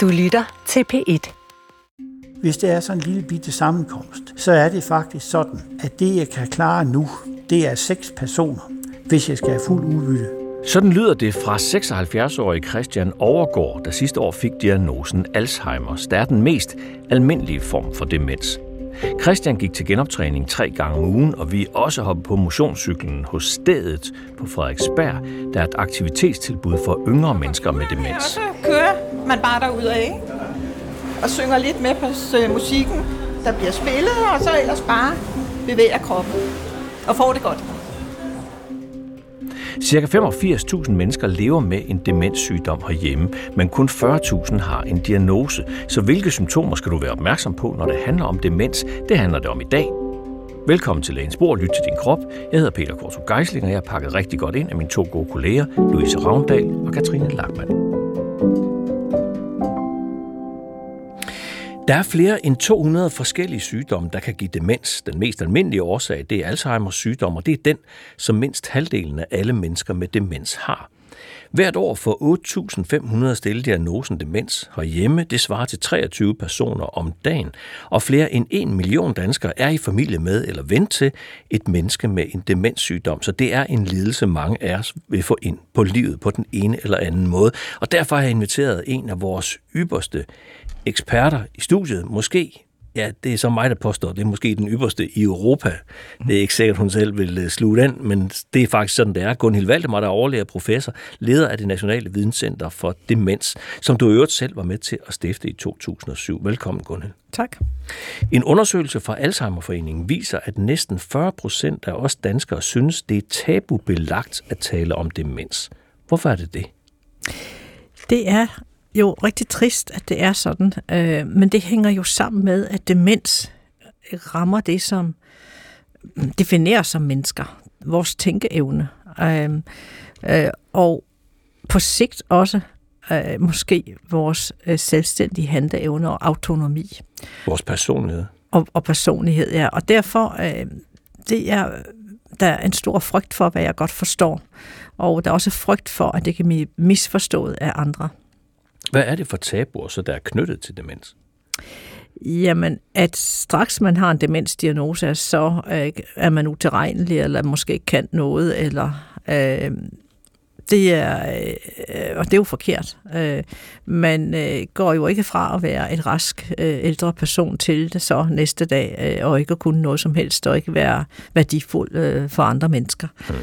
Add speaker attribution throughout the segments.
Speaker 1: Du lytter til P1.
Speaker 2: Hvis det er sådan en lille bitte sammenkomst, så er det faktisk sådan, at det, jeg kan klare nu, det er seks personer, hvis jeg skal have fuld udbytte.
Speaker 3: Sådan lyder det fra 76-årige Christian Overgaard, der sidste år fik diagnosen Alzheimer, der er den mest almindelige form for demens. Christian gik til genoptræning tre gange om ugen, og vi er også hoppet på motionscyklen hos stedet på Frederiksberg, der er et aktivitetstilbud for yngre mennesker med demens.
Speaker 4: Og så kører man bare derud af, ikke? og synger lidt med på øh, musikken, der bliver spillet, og så ellers bare bevæger kroppen og får det godt.
Speaker 3: Cirka 85.000 mennesker lever med en demenssygdom herhjemme, men kun 40.000 har en diagnose. Så hvilke symptomer skal du være opmærksom på, når det handler om demens? Det handler det om i dag. Velkommen til Lægens Bord, Lyt til din krop. Jeg hedder Peter Kortrup Geisling, og jeg har pakket rigtig godt ind af mine to gode kolleger, Louise Ravndal og Katrine Lachmann. Der er flere end 200 forskellige sygdomme, der kan give demens. Den mest almindelige årsag det er Alzheimers sygdom, og det er den, som mindst halvdelen af alle mennesker med demens har. Hvert år får 8.500 stillet diagnosen demens herhjemme. Det svarer til 23 personer om dagen. Og flere end 1 million danskere er i familie med eller ven til et menneske med en demenssygdom. Så det er en lidelse, mange af os vil få ind på livet på den ene eller anden måde. Og derfor har jeg inviteret en af vores ypperste eksperter i studiet, måske Ja, det er så mig, der påstår, det er måske den ypperste i Europa. Det er ikke sikkert, hun selv vil øh, sluge den, men det er faktisk sådan, det er. Gunhild Valdemar, der er overlæger professor, leder af det Nationale Videnscenter for Demens, som du øvrigt selv var med til at stifte i 2007. Velkommen, Gunhild.
Speaker 4: Tak.
Speaker 3: En undersøgelse fra Alzheimerforeningen viser, at næsten 40 procent af os danskere synes, det er tabubelagt at tale om demens. Hvorfor er det det?
Speaker 5: Det er jo rigtig trist, at det er sådan, øh, men det hænger jo sammen med, at demens rammer det, som definerer som mennesker, vores tænkeevne, øh, øh, og på sigt også øh, måske vores øh, selvstændige handleevne og autonomi.
Speaker 3: Vores personlighed.
Speaker 5: Og, og personlighed, ja. Og derfor, øh, det er, der er en stor frygt for, hvad jeg godt forstår. Og der er også frygt for, at det kan blive misforstået af andre.
Speaker 3: Hvad er det for tabuer, så der er knyttet til demens?
Speaker 5: Jamen, at straks man har en demensdiagnose, så øh, er man utilregnelig, eller måske ikke kan noget, eller øh, det er, øh, og det er jo forkert. Øh, man øh, går jo ikke fra at være en rask øh, ældre person til det så næste dag, øh, og ikke at kunne noget som helst, og ikke være værdifuld øh, for andre mennesker. Hmm.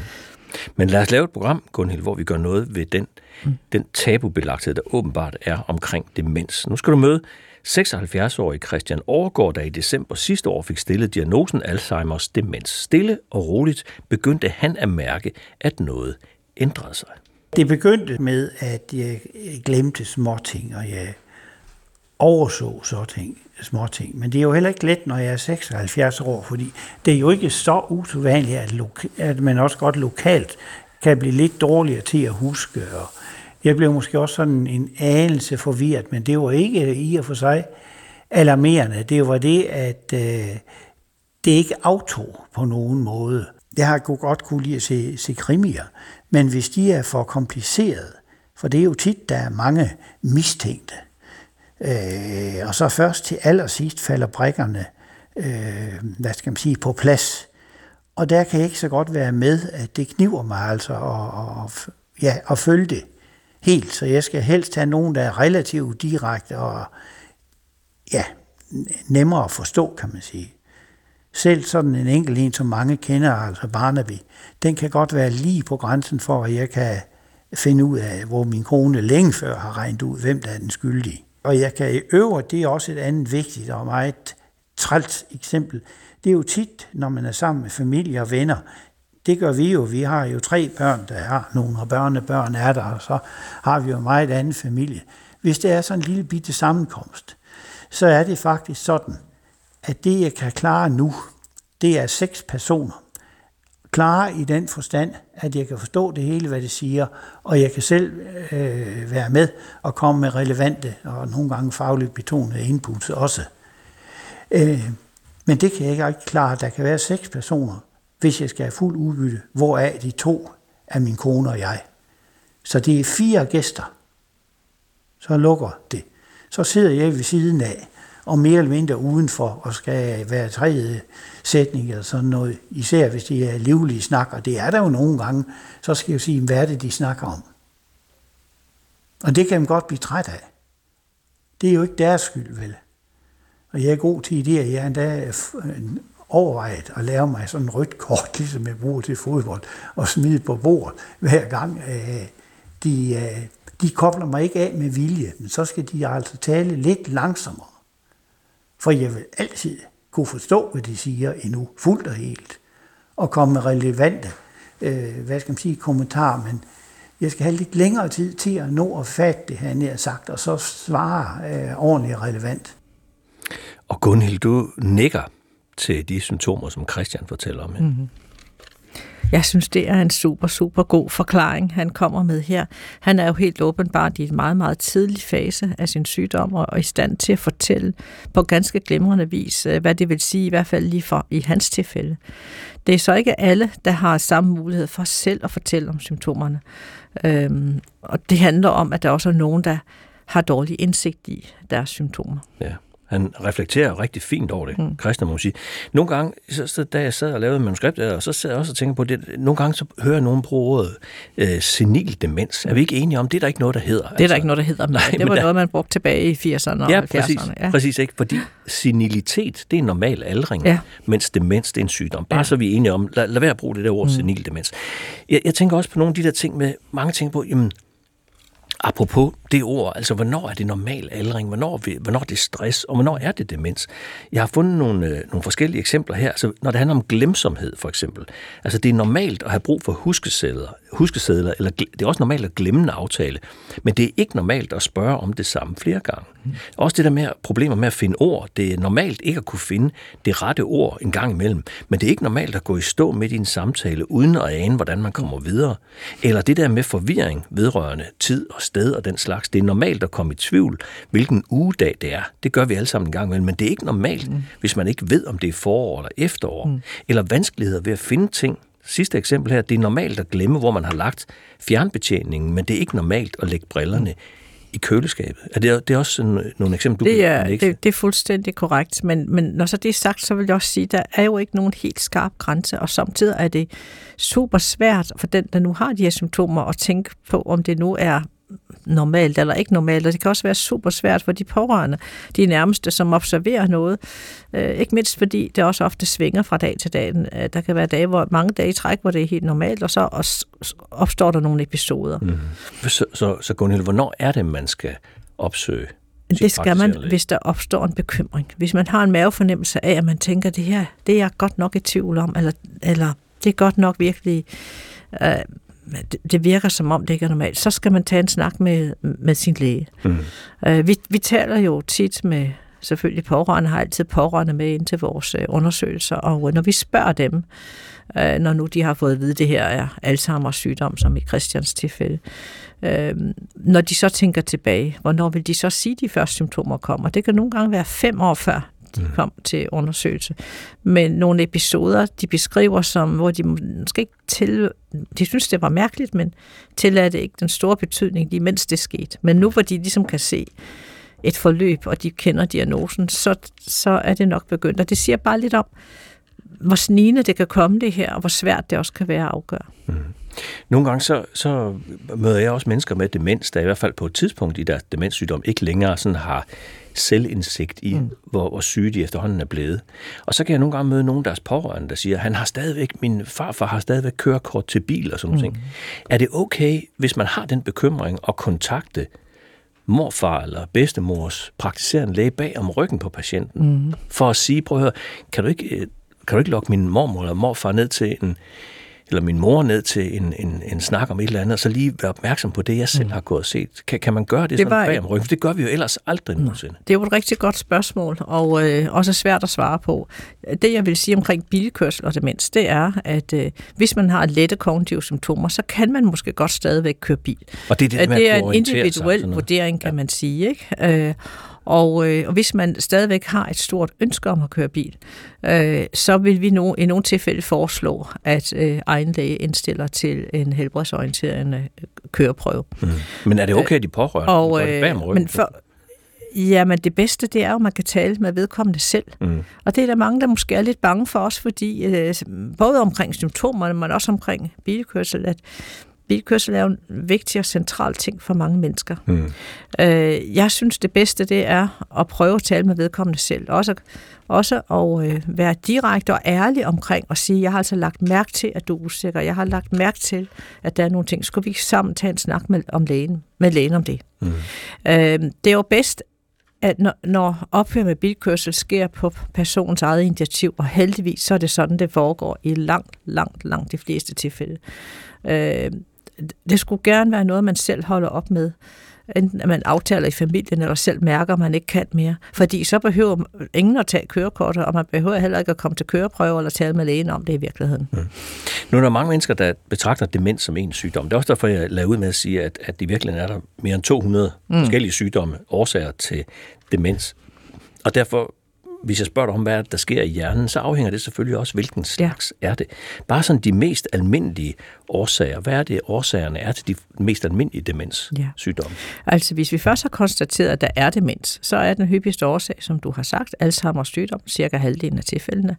Speaker 3: Men lad os lave et program, Gunhild, hvor vi gør noget ved den. Mm. den tabubelagthed, der åbenbart er omkring demens. Nu skal du møde 76-årige Christian Overgaard, der i december sidste år fik stillet diagnosen Alzheimers demens. Stille og roligt begyndte han at mærke, at noget ændrede sig.
Speaker 2: Det begyndte med, at jeg glemte småting, og jeg overså så ting, små ting. Men det er jo heller ikke let, når jeg er 76 år, fordi det er jo ikke så usædvanligt, at, loka- at man også godt lokalt kan blive lidt dårligere til at huske. Og jeg blev måske også sådan en anelse forvirret, men det var ikke i og for sig alarmerende. Det var det, at øh, det ikke aftog på nogen måde. Jeg har godt kunne lide at se, se krimier, men hvis de er for komplicerede, for det er jo tit, der er mange mistænkte, Øh, og så først til allersidst falder brækkerne øh, hvad skal man sige, på plads. Og der kan jeg ikke så godt være med, at det kniver mig altså at, at, ja, at følge det helt. Så jeg skal helst have nogen, der er relativt direkte og ja, nemmere at forstå, kan man sige. Selv sådan en enkelt en, som mange kender, altså Barnaby, den kan godt være lige på grænsen for, at jeg kan finde ud af, hvor min kone længe før har regnet ud, hvem der er den skyldige. Og jeg kan i øvrigt, det er også et andet vigtigt og meget trælt eksempel. Det er jo tit, når man er sammen med familie og venner, det gør vi jo. Vi har jo tre børn, der har nogle og børnebørn er der, og så har vi jo meget anden familie. Hvis det er sådan en lille bitte sammenkomst, så er det faktisk sådan, at det, jeg kan klare nu, det er seks personer klare i den forstand, at jeg kan forstå det hele, hvad det siger, og jeg kan selv øh, være med og komme med relevante og nogle gange fagligt betonede inputs også. Øh, men det kan jeg ikke klare. Der kan være seks personer, hvis jeg skal have fuld udbytte, hvoraf de to er min kone og jeg. Så det er fire gæster. Så lukker det. så sidder jeg ved siden af, og mere eller mindre udenfor, og skal være tredje sætning eller sådan noget, især hvis de er livlige snak, og det er der jo nogle gange, så skal jeg jo sige, hvad er det, de snakker om? Og det kan man godt blive træt af. Det er jo ikke deres skyld, vel? Og jeg er god til idéer. Jeg er endda øh, overvejet at lave mig sådan en rødt kort, ligesom jeg bruger til fodbold, og smide på bordet hver gang. Øh, de, øh, de kobler mig ikke af med vilje, men så skal de altså tale lidt langsommere. For jeg vil altid kunne forstå, hvad de siger endnu, fuldt og helt, og komme med relevante, øh, hvad skal man sige, kommentarer, men jeg skal have lidt længere tid til at nå at fatte det, han har sagt, og så svare øh, ordentligt og relevant.
Speaker 3: Og Gunhild, du nikker til de symptomer, som Christian fortæller om. Mm-hmm.
Speaker 5: Jeg synes, det er en super, super god forklaring, han kommer med her. Han er jo helt åbenbart i en meget, meget tidlig fase af sin sygdom, og i stand til at fortælle på ganske glimrende vis, øh, hvad det vil sige, i hvert fald lige for i hans tilfælde. Det er så ikke alle, der har samme mulighed for selv at fortælle om symptomerne. Øhm, og det handler om, at der også er nogen, der har dårlig indsigt i deres symptomer.
Speaker 3: Ja. Han reflekterer rigtig fint over det, mm. Christian må sige. Nogle gange, så, så, da jeg sad og lavede manuskript, og så sad jeg også og tænkte på det, nogle gange så hører jeg nogen bruge ordet øh, senil demens. Er vi ikke enige om, det er der ikke noget, der hedder? Det
Speaker 5: er altså, der ikke noget, der hedder, men Nej, det var der... noget, man brugte tilbage i 80'erne og
Speaker 3: ja,
Speaker 5: 70'erne.
Speaker 3: Præcis, ja, præcis, ikke? Fordi senilitet, det er en normal aldring, ja. mens demens, det er en sygdom. Bare ja. så vi er enige om, lad, lad være at bruge det der ord mm. senil demens. Jeg, jeg tænker også på nogle af de der ting med, mange ting på, jamen, Apropos det ord, altså hvornår er det normal aldring, hvornår, hvornår er det stress, og hvornår er det demens? Jeg har fundet nogle, øh, nogle forskellige eksempler her, altså når det handler om glemsomhed for eksempel. Altså det er normalt at have brug for huskesedler, huskesedler eller det er også normalt at glemme en aftale, men det er ikke normalt at spørge om det samme flere gange. Mm. Også det der med problemer med at finde ord, det er normalt ikke at kunne finde det rette ord en gang imellem, men det er ikke normalt at gå i stå midt i en samtale, uden at ane, hvordan man kommer videre. Eller det der med forvirring vedrørende tid og sted og den slags. Det er normalt at komme i tvivl, hvilken ugedag det er. Det gør vi alle sammen en gang imellem, men det er ikke normalt, mm. hvis man ikke ved, om det er forår eller efterår. Mm. Eller vanskeligheder ved at finde ting. Sidste eksempel her, det er normalt at glemme, hvor man har lagt fjernbetjeningen, men det er ikke normalt at lægge brillerne i køleskabet. Er det, det er også sådan nogle eksempler, du
Speaker 5: det er, kan det, det er fuldstændig korrekt, men, men når så det er sagt, så vil jeg også sige, at der er jo ikke nogen helt skarp grænse, og samtidig er det super svært for den, der nu har de her symptomer, at tænke på, om det nu er normalt eller ikke normalt, og det kan også være super svært for de pårørende, de nærmeste, som observerer noget. Øh, ikke mindst fordi det også ofte svinger fra dag til dag. Øh, der kan være dage, hvor mange dage i træk, hvor det er helt normalt, og så opstår der nogle episoder. Mm.
Speaker 3: Så, så, så Gunhild, hvornår er det, man skal opsøge
Speaker 5: det skal man, hvis der opstår en bekymring. Hvis man har en mavefornemmelse af, at man tænker, det her, det er jeg godt nok i tvivl om, eller, eller det er godt nok virkelig øh, det virker som om, det ikke er normalt, så skal man tage en snak med, med sin læge. Mm. Uh, vi, vi taler jo tit med, selvfølgelig pårørende, har altid pårørende med ind til vores uh, undersøgelser, og når vi spørger dem, når nu de har fået at vide, at det her er Alzheimer's sygdom, som i Christians tilfælde, uh, når de så tænker tilbage, hvornår vil de så sige, at de første symptomer kommer? Det kan nogle gange være fem år før, de mm. kom til undersøgelse. Men nogle episoder, de beskriver som, hvor de måske ikke til, de synes, det var mærkeligt, men tilladte ikke den store betydning, lige mens det skete. Men nu, hvor de ligesom kan se et forløb, og de kender diagnosen, så, så er det nok begyndt. Og det siger bare lidt om, hvor snigende det kan komme det her, og hvor svært det også kan være at afgøre. Mm.
Speaker 3: Nogle gange så, så møder jeg også mennesker med demens, der i hvert fald på et tidspunkt i deres demenssygdom ikke længere sådan har selvindsigt i, mm. hvor, hvor syge de efterhånden er blevet. Og så kan jeg nogle gange møde nogle af deres pårørende, der siger, han har stadigvæk, min farfar har stadigvæk kørekort til bil og sådan mm. ting. Er det okay, hvis man har den bekymring at kontakte morfar eller bedstemors praktiserende læge bag om ryggen på patienten, mm. for at sige, prøv at høre, kan du ikke, øh, kan du ikke lokke min mormor eller morfar ned til en, eller min mor ned til en, en, en snak om et eller andet, og så lige være opmærksom på det, jeg selv mm. har gået og set. Kan, kan man gøre det, det sådan bag om ryggen? For det gør vi jo ellers aldrig mm. nogensinde.
Speaker 5: Det er jo et rigtig godt spørgsmål, og øh, også svært at svare på. Det, jeg vil sige omkring bilkørsel og demens, det er, at øh, hvis man har lette kognitive symptomer, så kan man måske godt stadigvæk køre bil.
Speaker 3: Og det er, det,
Speaker 5: det er en individuel vurdering, kan ja. man sige. Ikke? Øh, og, øh, og hvis man stadigvæk har et stort ønske om at køre bil, øh, så vil vi no, i nogle tilfælde foreslå, at øh, egen læge indstiller til en helbredsorienterende køreprøve. Mm.
Speaker 3: Men er det okay, at de pårørende og, øh, bag om
Speaker 5: Men for, Jamen, det bedste, det er jo, at man kan tale med vedkommende selv. Mm. Og det er der mange, der måske er lidt bange for os, fordi øh, både omkring symptomerne, men også omkring bilkørsel, at bilkørsel er jo en vigtig og central ting for mange mennesker. Mm. Øh, jeg synes, det bedste det er at prøve at tale med vedkommende selv. Også, også at øh, være direkte og ærlig omkring og sige, jeg har altså lagt mærke til, at du er usikker. Jeg har lagt mærke til, at der er nogle ting. Skulle vi sammen tage en snak med, om lægen, med lægen om det? Mm. Øh, det er jo bedst, at når, når ophør med bilkørsel sker på personens eget initiativ, og heldigvis så er det sådan, det foregår i langt, langt, langt de fleste tilfælde. Øh, det skulle gerne være noget, man selv holder op med. Enten at man aftaler i familien, eller selv mærker, at man ikke kan mere. Fordi så behøver ingen at tage kørekortet, og man behøver heller ikke at komme til køreprøve eller tale med lægen om det i virkeligheden. Mm.
Speaker 3: Nu er der mange mennesker, der betragter demens som en sygdom. Det er også derfor, jeg lader ud med at sige, at, at i virkeligheden er der mere end 200 mm. forskellige sygdomme, årsager til demens. Og derfor hvis jeg spørger dig om, hvad der sker i hjernen, så afhænger det selvfølgelig også, hvilken slags ja. er det. Bare sådan de mest almindelige årsager. Hvad er det, årsagerne er til de mest almindelige demenssygdomme?
Speaker 5: Ja. Altså, hvis vi først har konstateret, at der er demens, så er den hyppigste årsag, som du har sagt, Alzheimer's sygdom, cirka halvdelen af tilfældene.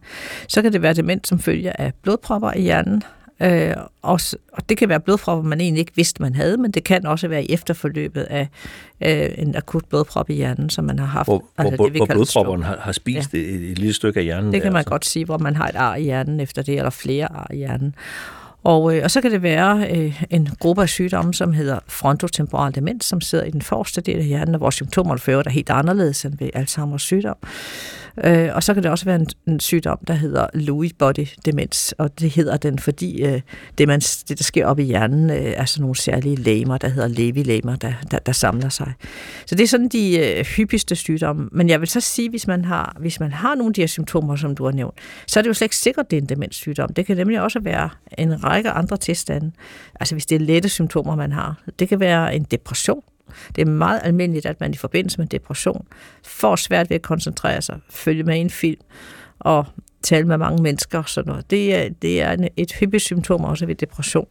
Speaker 5: Så kan det være demens, som følger af blodpropper i hjernen, Øh, og, og det kan være blodpropper, man egentlig ikke vidste, man havde, men det kan også være i efterforløbet af øh, en akut blodprop i hjernen, som man har haft.
Speaker 3: Hvor, altså, hvor, det, hvor blodpropperne har, har spist ja. et, et lille stykke af hjernen.
Speaker 5: Det kan der, man altså. godt sige, hvor man har et ar i hjernen efter det, eller flere ar i hjernen. Og, øh, og så kan det være øh, en gruppe af sygdomme, som hedder frontotemporal demens, som sidder i den forreste del af hjernen, og hvor symptomerne fører er helt anderledes end ved Alzheimer's sygdom. Øh, og så kan det også være en, en sygdom, der hedder Lewy body demens, og det hedder den, fordi øh, det, man, det, der sker op i hjernen, øh, er sådan nogle særlige læmer, der hedder levi-læmer, der, der, der samler sig. Så det er sådan de øh, hyppigste sygdomme. Men jeg vil så sige, hvis man, har, hvis man har nogle af de her symptomer, som du har nævnt, så er det jo slet ikke sikkert, at det er en demenssygdom. Det kan nemlig også være en række andre tilstande. Altså hvis det er lette symptomer, man har. Det kan være en depression, det er meget almindeligt, at man i forbindelse med depression får svært ved at koncentrere sig, følge med i en film og tale med mange mennesker og sådan noget. Det er, det er et hyppigt symptom også ved depression.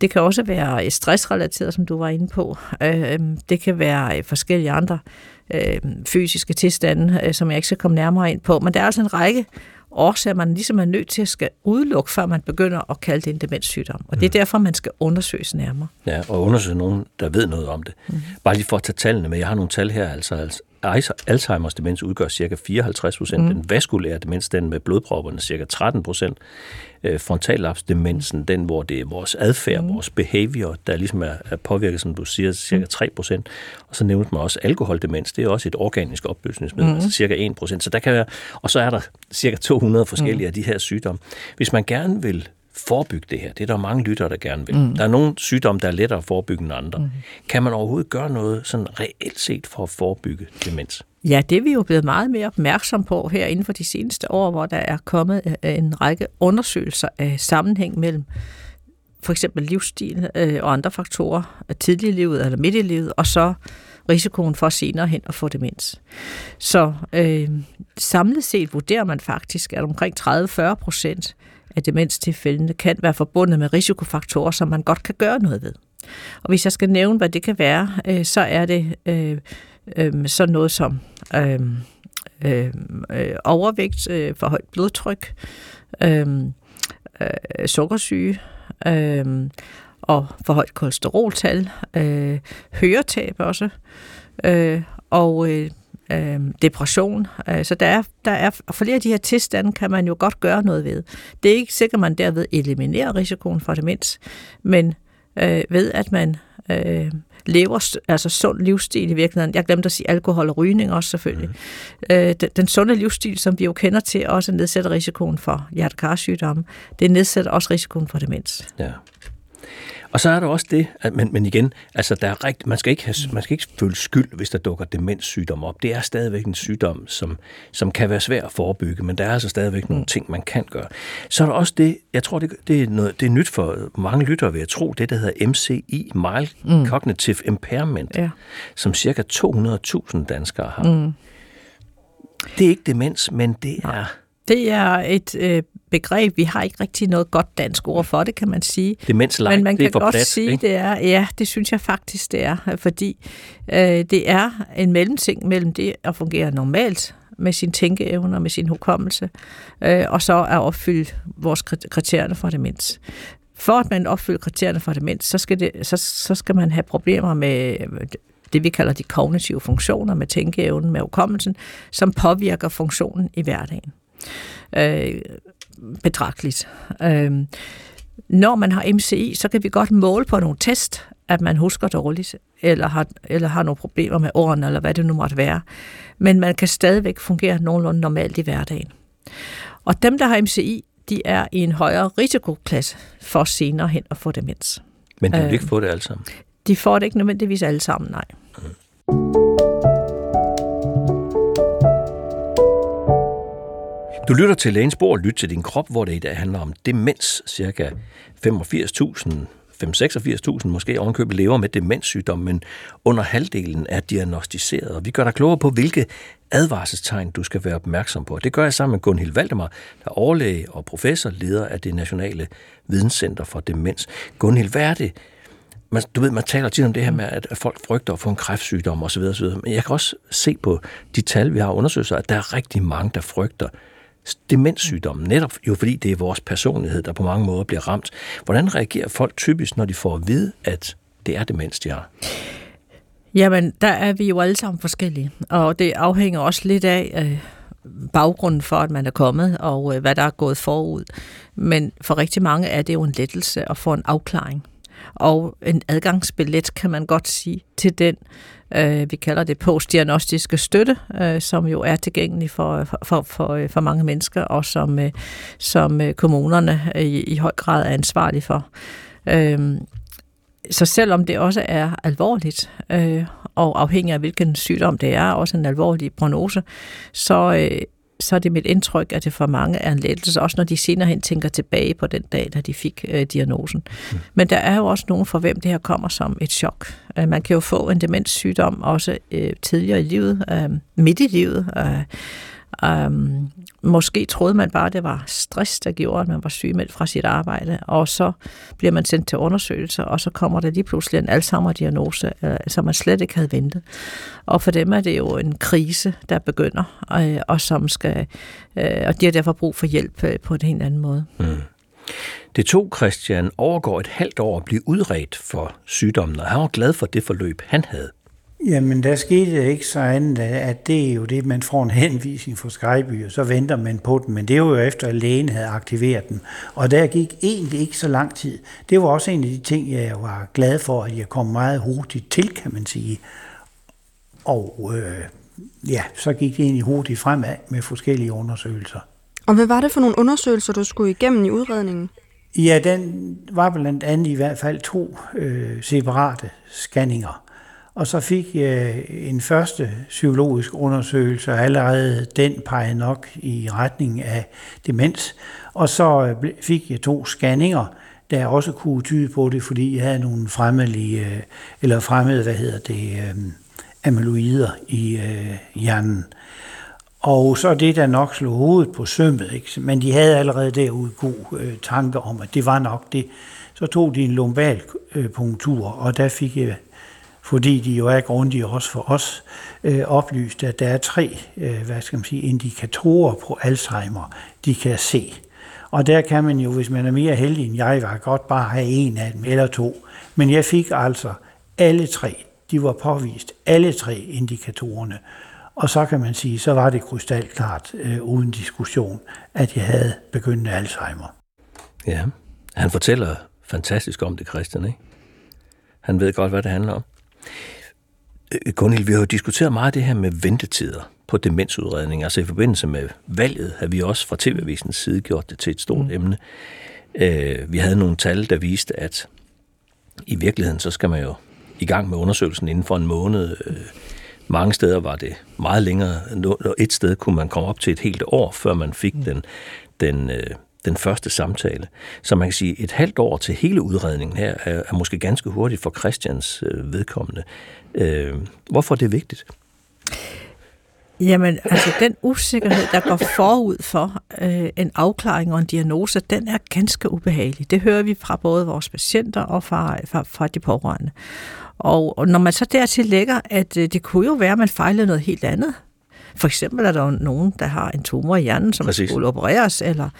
Speaker 5: Det kan også være stressrelateret, som du var inde på. Øh, det kan være øh, forskellige andre øh, fysiske tilstande, som jeg ikke skal komme nærmere ind på. Men der er altså en række årsager, man ligesom er nødt til at skal udelukke, før man begynder at kalde det en demenssygdom. Og det er mm. derfor, man skal undersøges nærmere.
Speaker 3: Ja, og undersøge nogen, der ved noget om det. Mm. Bare lige for at tage tallene med. Jeg har nogle tal her. Altså, Alzheimers demens udgør ca. 54 procent. Mm. Den vaskulære demens, den med blodpropperne, ca. 13 procent. Øh, frontallapsdemensen, den hvor det er vores adfærd, mm. vores behavior, der ligesom er, er påvirket, som du siger, ca. 3 procent. Og så nævnte man også alkoholdemens, det er også et organisk opløsningsmiddel, mm. altså ca. 1 procent. Så der kan være, og så er der ca. 200 forskellige mm. af de her sygdomme. Hvis man gerne vil forebygge det her. Det er der mange lyttere, der gerne vil. Mm. Der er nogle sygdomme, der er lettere at forebygge end andre. Mm. Kan man overhovedet gøre noget sådan reelt set for at forebygge demens?
Speaker 5: Ja, det er vi jo blevet meget mere opmærksom på her inden for de seneste år, hvor der er kommet øh, en række undersøgelser af sammenhæng mellem for eksempel livsstil øh, og andre faktorer, tidlig i livet eller midt i livet, og så risikoen for senere hen at få demens. Så øh, samlet set vurderer man faktisk, at omkring 30-40 procent af demenstilfældene kan være forbundet med risikofaktorer, som man godt kan gøre noget ved. Og hvis jeg skal nævne, hvad det kan være, øh, så er det øh, øh, sådan noget som øh, øh, øh overvægt, øh, for højt blodtryk, øh, øh, sukkersyge, øh, og for højt kolesteroltal, øh, høretab også, øh, og øh, øh, depression. Øh, så der er, der er flere af de her tilstande kan man jo godt gøre noget ved. Det er ikke sikkert, at man derved eliminerer risikoen for demens, men øh, ved at man øh, lever altså sund livsstil i virkeligheden. Jeg glemte at sige alkohol og rygning også selvfølgelig. Mm. Øh, den, den sunde livsstil, som vi jo kender til, også nedsætter risikoen for hjertekarsygdomme. Det nedsætter også risikoen for demens.
Speaker 3: Ja. Og så er der også det, at, men, men igen, altså der er rigt, man, skal ikke have, man skal ikke føle skyld, hvis der dukker demenssygdom op. Det er stadigvæk en sygdom, som, som kan være svær at forebygge, men der er altså stadigvæk nogle ting, man kan gøre. Så er der også det, jeg tror, det, det, er, noget, det er nyt for mange lyttere, vil jeg tro, det der hedder MCI, Mild mm. Cognitive Impairment, ja. som cirka 200.000 danskere har. Mm. Det er ikke demens, men det er...
Speaker 5: Det er et øh, begreb. Vi har ikke rigtig noget godt dansk ord for det, kan man sige.
Speaker 3: Demensleg,
Speaker 5: Men man
Speaker 3: det er
Speaker 5: kan
Speaker 3: for
Speaker 5: godt
Speaker 3: plat,
Speaker 5: sige,
Speaker 3: ikke?
Speaker 5: det er, ja, det synes jeg faktisk, det er, fordi øh, det er en mellemting mellem det at fungere normalt med sin tænkeevner, med sin hukommelse, øh, og så at opfylde vores kri- kriterierne for demens. For at man opfylder kriterierne for demens, så skal, det, så, så skal man have problemer med det, vi kalder de kognitive funktioner, med tænkeevnen, med hukommelsen, som påvirker funktionen i hverdagen. Øh, betragteligt. Øh, når man har MCI, så kan vi godt måle på nogle test, at man husker dårligt, eller har, eller har nogle problemer med ordene, eller hvad det nu måtte være. Men man kan stadigvæk fungere nogenlunde normalt i hverdagen. Og dem, der har MCI, de er i en højere risikoklasse for senere hen at få demens.
Speaker 3: Men de vil
Speaker 5: Øh.
Speaker 3: ikke få det alle sammen.
Speaker 5: De får det ikke nødvendigvis alle sammen, nej.
Speaker 3: Du lytter til Lægens Bord, lyt til din krop, hvor det i dag handler om demens. Cirka 85.000 5-86.000 måske ovenkøbet lever med demenssygdom, men under halvdelen er diagnostiseret. Og vi gør dig klogere på, hvilke advarselstegn du skal være opmærksom på. Det gør jeg sammen med Gunhild Valdemar, der er overlæge og professor, leder af det Nationale Videnscenter for Demens. Gunhild, hvad er det, man, du ved, man taler tit om det her med, at at folk frygter at få en kræftsygdom osv. osv. Men jeg kan også se på de tal, vi har undersøgt, at der er rigtig mange, der frygter demenssygdommen, netop jo fordi det er vores personlighed, der på mange måder bliver ramt. Hvordan reagerer folk typisk, når de får at vide, at det er demens, de har?
Speaker 5: Jamen, der er vi jo alle sammen forskellige, og det afhænger også lidt af øh, baggrunden for, at man er kommet, og øh, hvad der er gået forud. Men for rigtig mange er det jo en lettelse at få en afklaring. Og en adgangsbillet, kan man godt sige, til den, øh, vi kalder det postdiagnostiske støtte, øh, som jo er tilgængelig for, for, for, for, øh, mange mennesker, og som, øh, som øh, kommunerne øh, i, i høj grad er ansvarlige for. Øh, så selvom det også er alvorligt, øh, og afhængig af hvilken sygdom det er, også en alvorlig prognose, så, øh, så er det mit indtryk, at det for mange er en lettelse, også når de senere hen tænker tilbage på den dag, da de fik øh, diagnosen. Mm. Men der er jo også nogen for hvem det her kommer som et chok. Øh, man kan jo få en demenssygdom også øh, tidligere i livet, øh, midt i livet. Øh, Um, måske troede man bare, at det var stress, der gjorde, at man var sygemeldt fra sit arbejde, og så bliver man sendt til undersøgelser, og så kommer der lige pludselig en Alzheimer-diagnose, øh, som man slet ikke havde ventet. Og for dem er det jo en krise, der begynder, øh, og som skal, øh, og de har derfor brug for hjælp øh, på en helt anden måde.
Speaker 3: Mm. Det tog Christian overgår et halvt år at blive udredt for sygdommen, og han var glad for det forløb, han havde.
Speaker 2: Jamen, der skete ikke så andet, at det er jo det, man får en henvisning fra Skyby, og så venter man på den. Men det var jo efter, at lægen havde aktiveret den. Og der gik egentlig ikke så lang tid. Det var også en af de ting, jeg var glad for, at jeg kom meget hurtigt til, kan man sige. Og øh, ja, så gik det egentlig hurtigt fremad med forskellige undersøgelser.
Speaker 1: Og hvad var det for nogle undersøgelser, du skulle igennem i udredningen?
Speaker 2: Ja, den var blandt andet i hvert fald to øh, separate scanninger. Og så fik jeg en første psykologisk undersøgelse, og allerede den pegede nok i retning af demens. Og så øh, fik jeg to scanninger, der også kunne tyde på det, fordi jeg havde nogle fremmede, øh, eller fremmede, hvad hedder det, øh, amyloider i hjernen. Og så det, der nok slog hovedet på sømmet, ikke? men de havde allerede derude god øh, tanker om, at det var nok det. Så tog de en lumbal punktur, og der fik jeg fordi de jo er grundige også for os, øh, oplyst, at der er tre øh, hvad skal man sige, indikatorer på Alzheimer, de kan se. Og der kan man jo, hvis man er mere heldig end jeg var, godt bare have en af dem eller to. Men jeg fik altså alle tre. De var påvist, alle tre indikatorerne. Og så kan man sige, så var det krystalklart, øh, uden diskussion, at jeg havde begyndende Alzheimer.
Speaker 3: Ja, han fortæller fantastisk om det, Christian, ikke? Han ved godt, hvad det handler om. Gunhild, vi har jo diskuteret meget det her med ventetider på demensudredning. Altså i forbindelse med valget har vi også fra TV-avisens side gjort det til et stort mm. emne. Vi havde nogle tal, der viste, at i virkeligheden så skal man jo i gang med undersøgelsen inden for en måned. Mange steder var det meget længere. Et sted kunne man komme op til et helt år, før man fik mm. den, den, den første samtale. Så man kan sige, et halvt år til hele udredningen her er, er måske ganske hurtigt for Christians øh, vedkommende. Øh, hvorfor er det vigtigt?
Speaker 5: Jamen, altså den usikkerhed, der går forud for øh, en afklaring og en diagnose, den er ganske ubehagelig. Det hører vi fra både vores patienter og fra, fra, fra de pårørende. Og, og når man så dertil lægger, at øh, det kunne jo være, at man fejlede noget helt andet. For eksempel er der jo nogen, der har en tumor i hjernen, som Præcis. skulle opereres, eller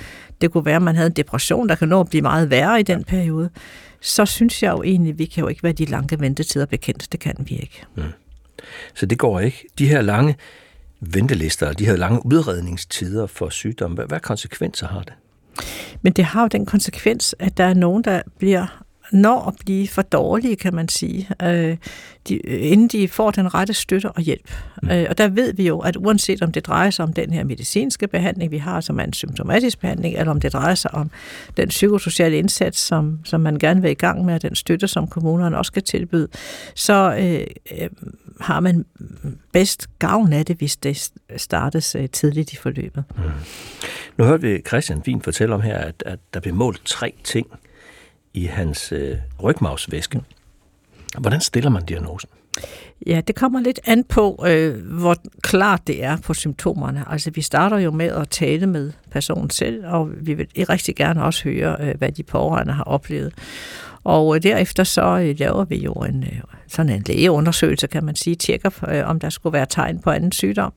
Speaker 5: det kunne være, at man havde en depression, der kan nå at blive meget værre i den periode. Så synes jeg jo egentlig, vi kan jo ikke være de lange ventetider bekendt. Det kan vi ikke. Mm.
Speaker 3: Så det går ikke. De her lange ventelister, de her lange udredningstider for sygdom, hvad, hvad konsekvenser har det?
Speaker 5: Men det har jo den konsekvens, at der er nogen, der bliver når at blive for dårlige, kan man sige, øh, de, inden de får den rette støtte og hjælp. Mm. Øh, og der ved vi jo, at uanset om det drejer sig om den her medicinske behandling, vi har, som er en symptomatisk behandling, eller om det drejer sig om den psykosociale indsats, som, som man gerne vil i gang med, og den støtte, som kommunerne også skal tilbyde, så øh, øh, har man bedst gavn af det, hvis det startes øh, tidligt i forløbet. Mm.
Speaker 3: Nu hørte vi Christian Wien fortælle om her, at, at der blev målt tre ting i hans øh, rygmavsvæske. Hvordan stiller man diagnosen?
Speaker 5: Ja, det kommer lidt an på, øh, hvor klart det er på symptomerne. Altså, vi starter jo med at tale med personen selv, og vi vil rigtig gerne også høre, øh, hvad de pårørende har oplevet. Og øh, derefter så øh, laver vi jo en, øh, sådan en lægeundersøgelse, kan man sige, tjekker, øh, om der skulle være tegn på anden sygdom.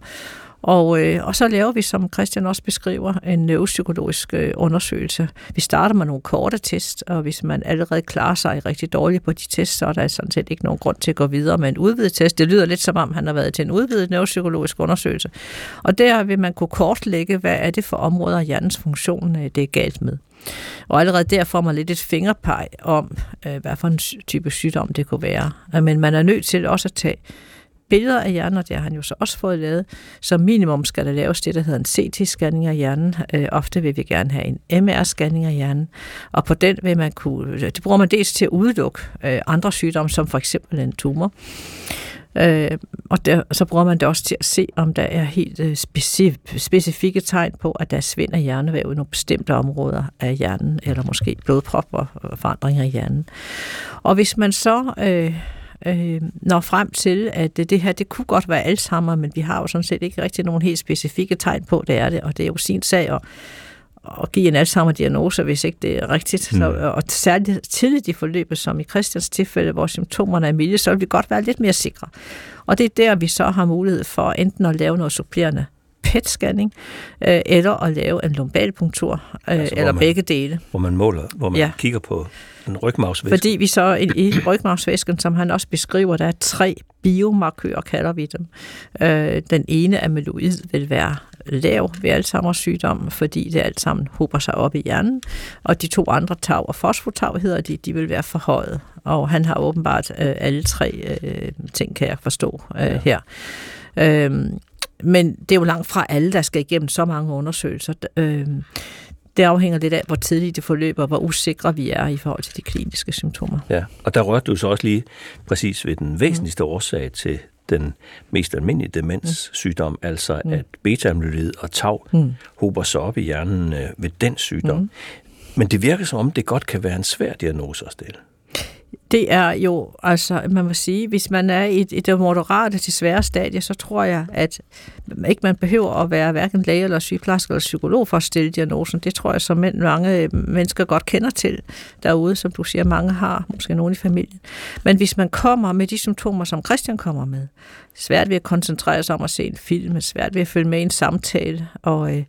Speaker 5: Og, øh, og så laver vi, som Christian også beskriver, en neuropsykologisk øh, undersøgelse. Vi starter med nogle korte test, og hvis man allerede klarer sig rigtig dårligt på de tests, så er der sådan set ikke nogen grund til at gå videre med en udvidet test. Det lyder lidt som om, han har været til en udvidet neuropsykologisk undersøgelse. Og der vil man kunne kortlægge, hvad er det for områder af hjernens funktion, øh, det er galt med. Og allerede der får man lidt et fingerpeg om, øh, hvad for en type sygdom det kunne være. Men man er nødt til også at tage billeder af hjernen, og det har han jo så også fået lavet. Som minimum skal der laves det, der hedder en CT-scanning af hjernen. Øh, ofte vil vi gerne have en MR-scanning af hjernen, og på den vil man kunne, øh, det bruger man dels til at udelukke øh, andre sygdomme, som for eksempel en tumor. Øh, og der, så bruger man det også til at se, om der er helt øh, specif- specifikke tegn på, at der svinder hjernevæv i nogle bestemte områder af hjernen, eller måske blodpropper og forandringer i hjernen. Og hvis man så øh, øh, når frem til, at det her, det kunne godt være Alzheimer, men vi har jo sådan set ikke rigtig nogen helt specifikke tegn på, det er det, og det er jo sin sag at, at give en Alzheimer-diagnose, hvis ikke det er rigtigt. Mm. Så, og særligt tidligt i forløbet, som i Christians tilfælde, hvor symptomerne er milde, så vil vi godt være lidt mere sikre. Og det er der, vi så har mulighed for enten at lave noget supplerende PET-scanning, øh, eller at lave en lumbalpunktur, øh, altså, eller man, begge dele.
Speaker 3: Hvor man måler, hvor man ja. kigger på en rygmavsvæske.
Speaker 5: Fordi vi så i, i rygmavsvæsken, som han også beskriver, der er tre biomarkører, kalder vi dem. Øh, den ene amyloid vil være lav ved Alzheimer's sygdom, fordi det alt sammen hober sig op i hjernen. Og de to andre tau og fosfotau hedder de, de vil være forhøjet. Og han har åbenbart øh, alle tre øh, ting, kan jeg forstå øh, ja. her. Øh, men det er jo langt fra alle, der skal igennem så mange undersøgelser. Øh, det afhænger lidt af, hvor tidligt det forløber, og hvor usikre vi er i forhold til de kliniske symptomer.
Speaker 3: Ja, og der rørte du så også lige præcis ved den væsentligste mm. årsag til den mest almindelige demenssygdom, mm. altså mm. at beta-amyloid og tau mm. hober sig op i hjernen øh, ved den sygdom. Mm. Men det virker som om, det godt kan være en svær diagnose at stille.
Speaker 5: Det er jo, altså man må sige, hvis man er i i det moderate til svære stadie, så tror jeg, at ikke man behøver at være hverken læge eller sygeplejerske eller psykolog for at stille diagnosen. Det tror jeg, som mange øh, mennesker godt kender til derude, som du siger, mange har, måske nogen i familien. Men hvis man kommer med de symptomer, som Christian kommer med, svært ved at koncentrere sig om at se en film, svært ved at følge med i en samtale, og, øh,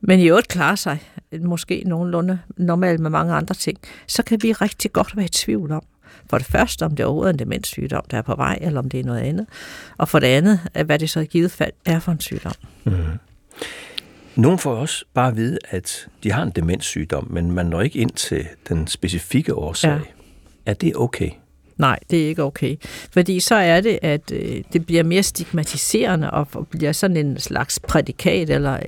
Speaker 5: men i øvrigt klare sig måske nogenlunde normalt med mange andre ting, så kan vi rigtig godt være i tvivl om, for det første, om det er overhovedet en demenssygdom, der er på vej, eller om det er noget andet. Og for det andet, hvad det så i givet fald er for en sygdom. Mm.
Speaker 3: Nogle får også bare at vide, at de har en demenssygdom, men man når ikke ind til den specifikke årsag. Ja. Er det okay?
Speaker 5: Nej, det er ikke okay. Fordi så er det, at øh, det bliver mere stigmatiserende og bliver sådan en slags prædikat eller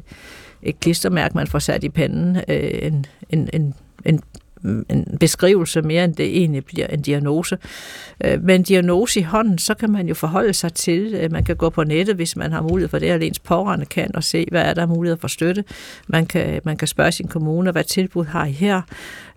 Speaker 5: et klistermærke, man får sat i panden. Øh, en, en, en, en en beskrivelse mere, end det egentlig bliver en diagnose. Øh, med en diagnose i hånden, så kan man jo forholde sig til, øh, man kan gå på nettet, hvis man har mulighed for det, eller ens pårørende kan, og se, hvad er der mulighed for støtte. Man kan, man kan spørge sin kommune, hvad tilbud har I her?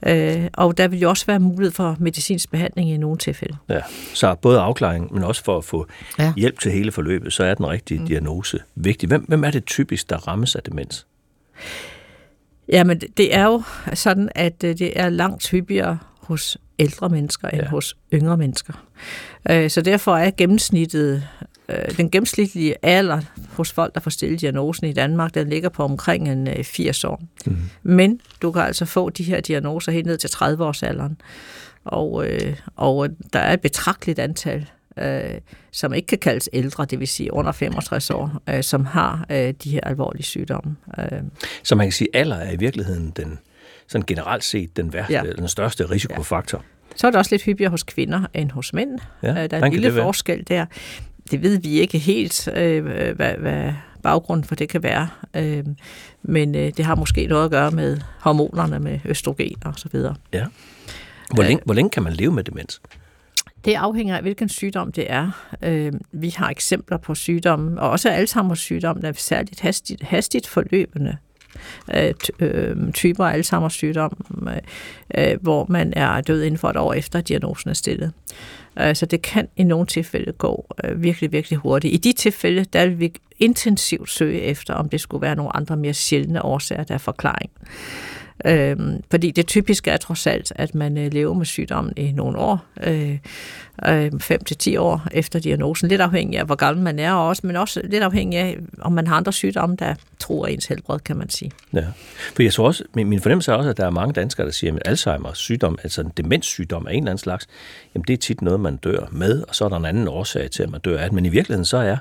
Speaker 5: Øh, og der vil jo også være mulighed for medicinsk behandling i nogle tilfælde.
Speaker 3: Ja, så både afklaring, men også for at få
Speaker 5: ja.
Speaker 3: hjælp til hele forløbet, så er den rigtige mm. diagnose vigtig. Hvem, hvem er det typisk, der rammes af demens?
Speaker 5: Jamen, det er jo sådan, at øh, det er langt hyppigere hos ældre mennesker end
Speaker 3: Ja.
Speaker 5: hos yngre mennesker. Øh, Så derfor er gennemsnittet, øh, den gennemsnitlige alder hos folk, der får stillet diagnosen i Danmark, den ligger på omkring en øh, 80 år. Mm. Men du kan altså få de her diagnoser helt ned til 30-årsalderen. Og, og der er et betragteligt antal, øh, som ikke kan kaldes ældre, det vil sige under 65 år, øh, som har øh, de her alvorlige sygdomme. Øh,
Speaker 3: Så man kan sige, at alder er i virkeligheden den, sådan generelt set den, værste,
Speaker 5: Ja.
Speaker 3: ja. den største risikofaktor.
Speaker 5: Så er det også lidt hyppigere hos kvinder end hos mænd.
Speaker 3: Ja,
Speaker 5: Øh, der er en lille forskel der. Det ved vi ikke helt, øh, hvad, hvad baggrunden for det kan være. Øh, men øh, det har måske noget at gøre med hormonerne, med østrogen og så videre.
Speaker 3: Ja. Hvor,
Speaker 5: Øh.
Speaker 3: længe, hvor længe kan man leve med demens?
Speaker 5: Det afhænger af, hvilken sygdom det er. Øh, vi har eksempler på sygdomme, og også Alzheimer's sygdom, der er særligt hastigt, hastigt forløbende øh, øh, typer af Alzheimer's sygdom, øh, øh, hvor man er død inden for et år efter, at diagnosen er stillet. Øh, så det kan i nogle tilfælde gå øh, virkelig, virkelig hurtigt. I de tilfælde, der vil vi intensivt søge efter, om det skulle være nogle andre mere sjældne årsager, der er forklaring. Øh, fordi det typiske er trods alt, at man øh, lever med sygdommen i nogle år, øh, øh, 5 til 10 år efter diagnosen. Lidt afhængig af, hvor gammel man er også, men også lidt afhængig af, om man har andre sygdomme, der tror ens helbred, kan man sige.
Speaker 3: Ja. For jeg tror også, min, min fornemmelse er også, at der er mange danskere, der siger, at Alzheimer's sygdom, altså en demenssygdom af en eller anden slags, jamen det er tit noget, man dør med, og så er der en anden årsag til, at man dør af det. Men i virkeligheden så er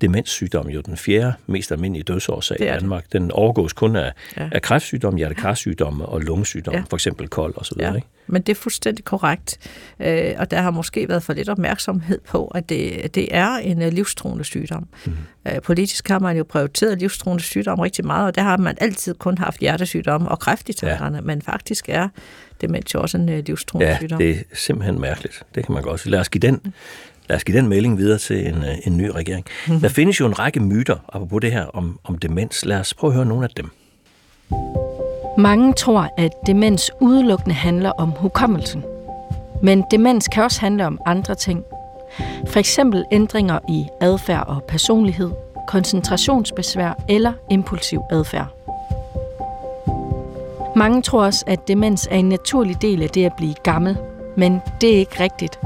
Speaker 3: demenssygdom jo den fjerde mest almindelige dødsårsag i
Speaker 5: det.
Speaker 3: Danmark. Den overgås kun af,
Speaker 5: Ja.
Speaker 3: af kræftsygdomme, hjertekarsygdomme og lungesygdomme,
Speaker 5: Ja.
Speaker 3: for eksempel kold videre.
Speaker 5: Ja,
Speaker 3: Ikke?
Speaker 5: men det er fuldstændig korrekt. Øh, og der har måske været for lidt opmærksomhed på, at det, det er en øh, livstruende sygdom. Mm. Øh, politisk har man jo prioriteret livstruende sygdom rigtig meget, og der har man altid kun haft hjertesygdomme og kræft i tankerne, ja. men faktisk er demens jo også en øh, livstruende
Speaker 3: Ja,
Speaker 5: sygdom.
Speaker 3: det er simpelthen mærkeligt. Det kan man godt sige. Lad os give den, lad os give den melding videre til en, øh, en ny regering. Der findes jo en række myter, apropos det her om, om demens. Lad os prøve at høre nogle af dem.
Speaker 6: Mange tror, at demens udelukkende handler om hukommelsen. Men demens kan også handle om andre ting. For eksempel ændringer i adfærd og personlighed, koncentrationsbesvær eller impulsiv adfærd. Mange tror også, at demens er en naturlig del af det at blive gammel, men det er ikke rigtigt.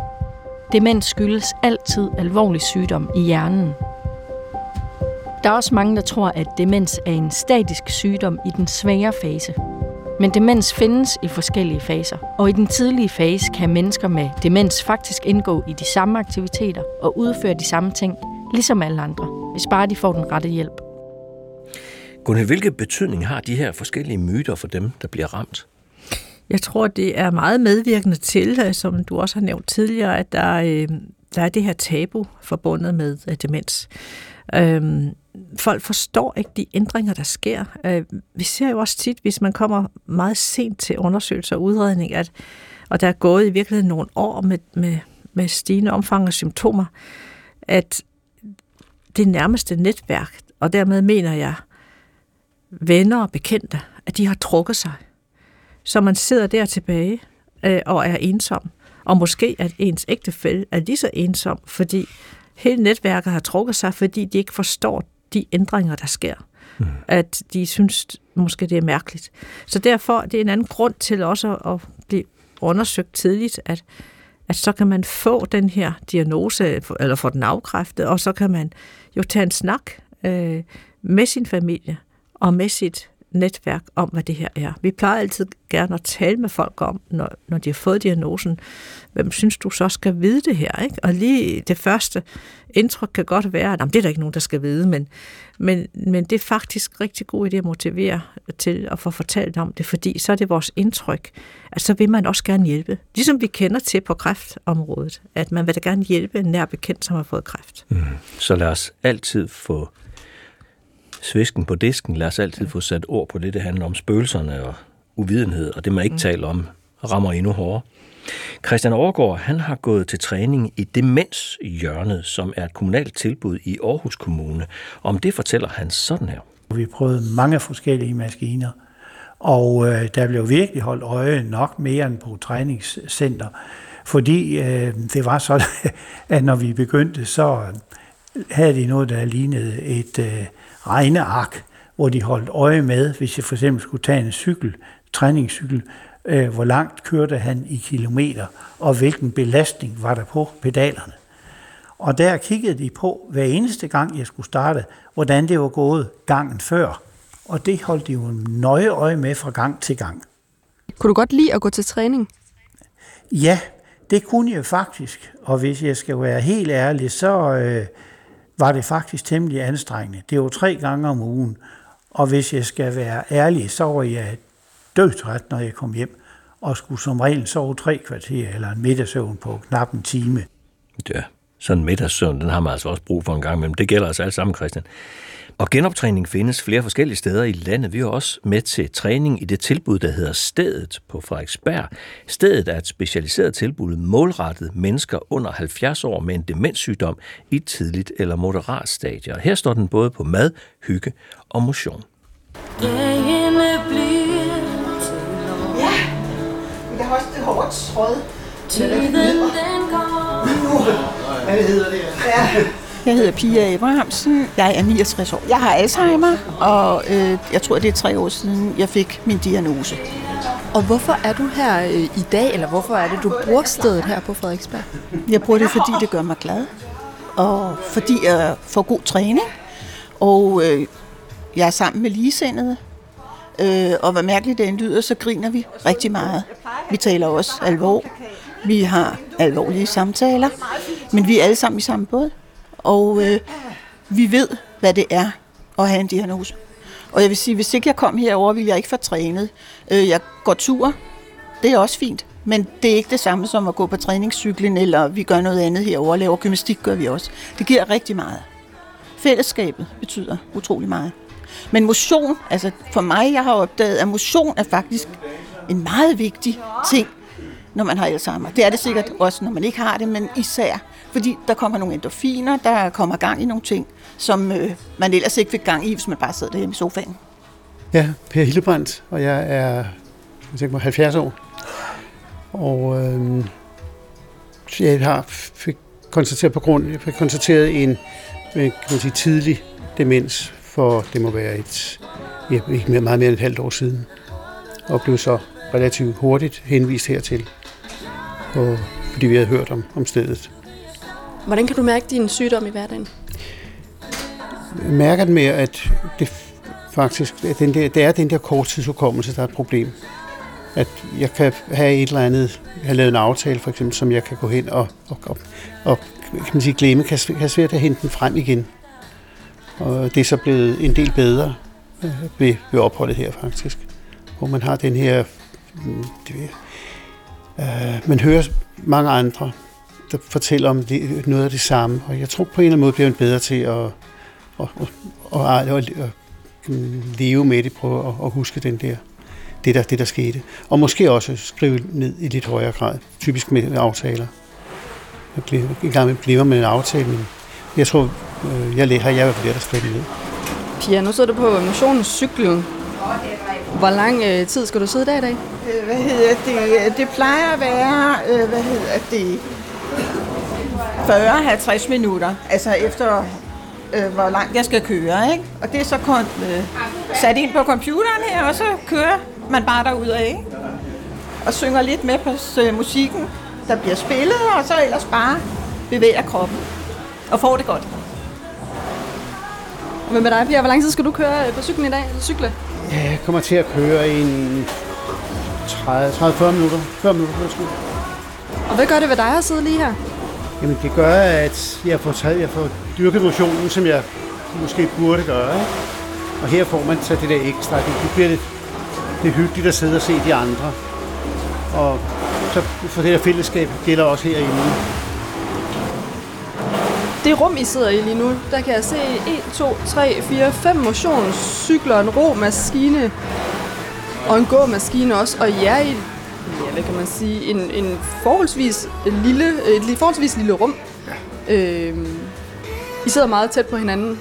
Speaker 6: Demens skyldes altid alvorlig sygdom i hjernen. Der er også mange, der tror, at demens er en statisk sygdom i den svære fase. Men demens findes i forskellige faser, og i den tidlige fase kan mennesker med demens faktisk indgå i de samme aktiviteter og udføre de samme ting, ligesom alle andre, hvis bare de får den rette hjælp.
Speaker 3: Gunne, hvilke betydning har de her forskellige myter for dem, der bliver ramt?
Speaker 5: Jeg tror, det er meget medvirkende til, øh, som du også har nævnt tidligere, at der, øh, der er det her tabu forbundet med øh, demens. Øhm, folk forstår ikke de ændringer, der sker. Øh, vi ser jo også tit, hvis man kommer meget sent til undersøgelser og udredning, at, og der er gået i virkeligheden nogle år med, med, med stigende omfang af symptomer, at det nærmeste netværk, og dermed mener jeg venner og bekendte, at de har trukket sig. Så man sidder der tilbage øh, og er ensom. Og måske at ens ægtefælle er lige så ensom, fordi hele netværket har trukket sig, fordi de ikke forstår de ændringer, der sker. Mm. At de synes måske, det er mærkeligt. Så derfor det er en anden grund til også at blive undersøgt tidligt, at, at så kan man få den her diagnose, eller få den afkræftet, og så kan man jo tage en snak øh, med sin familie og med sit netværk om, hvad det her er. Vi plejer altid gerne at tale med folk om, når, når de har fået diagnosen, hvem synes du så skal vide det her? Ikke? Og lige det første indtryk kan godt være, at det er der ikke nogen, der skal vide, men, men, men det er faktisk rigtig god idé at motivere til at få fortalt om det, fordi så er det vores indtryk, at så vil man også gerne hjælpe. Ligesom vi kender til på kræftområdet, at man vil da gerne hjælpe en nær bekendt, som har fået kræft.
Speaker 3: Mm. Så lad os altid få svisken på disken. Lad os altid få sat ord på det, det handler om spøgelserne og uvidenhed, og det man ikke mm. taler om rammer endnu hårdere. Christian Overgaard han har gået til træning i Demenshjørnet, som er et kommunalt tilbud i Aarhus Kommune. Om det fortæller han sådan her.
Speaker 2: Vi prøvede mange forskellige maskiner, og øh, der blev virkelig holdt øje nok mere end på træningscenter, fordi øh, det var sådan, at når vi begyndte, så havde de noget, der lignede et øh, regneark, hvor de holdt øje med, hvis jeg for eksempel skulle tage en cykel, træningscykel, øh, hvor langt kørte han i kilometer, og hvilken belastning var der på pedalerne. Og der kiggede de på, hver eneste gang jeg skulle starte, hvordan det var gået gangen før. Og det holdt de jo nøje øje med fra gang til gang.
Speaker 1: Kunne du godt lide at gå til træning?
Speaker 2: Ja, det kunne jeg faktisk. Og hvis jeg skal være helt ærlig, så øh, var det faktisk temmelig anstrengende. Det var tre gange om ugen. Og hvis jeg skal være ærlig, så var jeg dødtræt, når jeg kom hjem, og skulle som regel sove tre kvarter eller en middagssøvn på knap en time.
Speaker 3: Ja, sådan middagssøvn, den har man altså også brug for en gang imellem. Det gælder altså alle sammen, Christian. Og genoptræning findes flere forskellige steder i landet. Vi er også med til træning i det tilbud, der hedder Stedet på Frederiksberg. Stedet er et specialiseret tilbud målrettet mennesker under 70 år med en demenssygdom i tidligt eller moderat stadie. Og her står den både på mad, hygge og motion.
Speaker 4: Dagene bliver Ja, jeg har også det hårdt tråd. Tiden den går. Hvad hedder det? Ja. Jeg hedder Pia Abrahamsen. Jeg er 69 år. Jeg har Alzheimer, og øh, jeg tror, det er tre år siden, jeg fik min diagnose.
Speaker 1: Og hvorfor er du her øh, i dag, eller hvorfor er det, du bruger stedet her på Frederiksberg?
Speaker 4: Jeg bruger det, fordi det gør mig glad, og fordi jeg får god træning, og øh, jeg er sammen med ligesindede, øh, og hvad mærkeligt det end lyder, så griner vi rigtig meget. Vi taler også alvor. Vi har alvorlige samtaler, men vi er alle sammen i samme båd. Og øh, vi ved, hvad det er at have en diagnose. Og jeg vil sige, hvis ikke jeg kom herover, ville jeg ikke få trænet. Øh, jeg går tur. Det er også fint. Men det er ikke det samme som at gå på træningscyklen, eller vi gør noget andet herover. Laver gymnastik gør vi også. Det giver rigtig meget. Fællesskabet betyder utrolig meget. Men motion, altså for mig, jeg har opdaget, at motion er faktisk en meget vigtig ting, når man har Alzheimer. Det er det sikkert også, når man ikke har det, men især fordi der kommer nogle endorfiner, der kommer gang i nogle ting, som øh, man ellers ikke fik gang i, hvis man bare sad derhjemme i sofaen.
Speaker 7: Ja, Per Hillebrandt, og jeg er jeg mig, 70 år. Og øh, jeg har fik konstateret på grund, jeg fik konstateret en øh, kan man sige, tidlig demens, for det må være et, ja, ikke mere, meget mere end et halvt år siden. Og blev så relativt hurtigt henvist hertil, og, fordi vi havde hørt om, om stedet.
Speaker 1: Hvordan kan du mærke din sygdom i hverdagen?
Speaker 7: Jeg mærker den med, at det faktisk at den der, det er den der korttidsudkommelse, der er et problem. At jeg kan have et eller andet, have lavet en aftale for eksempel, som jeg kan gå hen og, og, og, og kan man sige, glemme, kan, kan svært at hente den frem igen. Og det er så blevet en del bedre øh, ved, ved opholdet her faktisk. Hvor man har den her, mm, øh, man hører mange andre, der fortæller om det, noget af det samme. Og jeg tror på en eller anden måde bliver man bedre til at, at, at, at, at, at leve med det, prøve at, at huske den der, det, der, det, der skete. Og måske også skrive ned i lidt højere grad, typisk med aftaler. En gang glemmer man en aftale, men jeg tror, øh, jeg har jeg været lært at skrive ned.
Speaker 1: Pia, nu sidder du på motionscyklen. Hvor lang øh, tid skal du sidde der i dag?
Speaker 4: Hvad hedder det? Det plejer at være, hvad hedder det, 40-50 minutter, altså efter øh, hvor langt jeg skal køre. Ikke? Og det er så kun, øh, sat ind på computeren her, og så kører man bare derud af. Ikke? Og synger lidt med på øh, musikken, der bliver spillet, og så ellers bare bevæger kroppen og får det godt.
Speaker 1: Og hvad med dig, Pia? Hvor lang tid skal du køre på cyklen i dag? Cykle?
Speaker 7: Ja, jeg kommer til at køre i en 30-40 minutter. 40 minutter, måske.
Speaker 1: Og hvad gør det ved dig at sidde lige her?
Speaker 7: Jamen det gør, at jeg får, taget, jeg får dyrket motionen, som jeg måske burde gøre. Ikke? Og her får man så det der ekstra. Det, det bliver lidt, det er hyggeligt at sidde og se de andre. Og så for det her fællesskab gælder også herinde.
Speaker 1: Det rum, I sidder i lige nu, der kan jeg se 1, 2, 3, 4, 5 motionscykler, en romaskine og en gåmaskine også. Og I er i ja, hvad kan man sige, en, en forholdsvis lille, et forholdsvis lille rum. Ja. Øh, I sidder meget tæt på hinanden.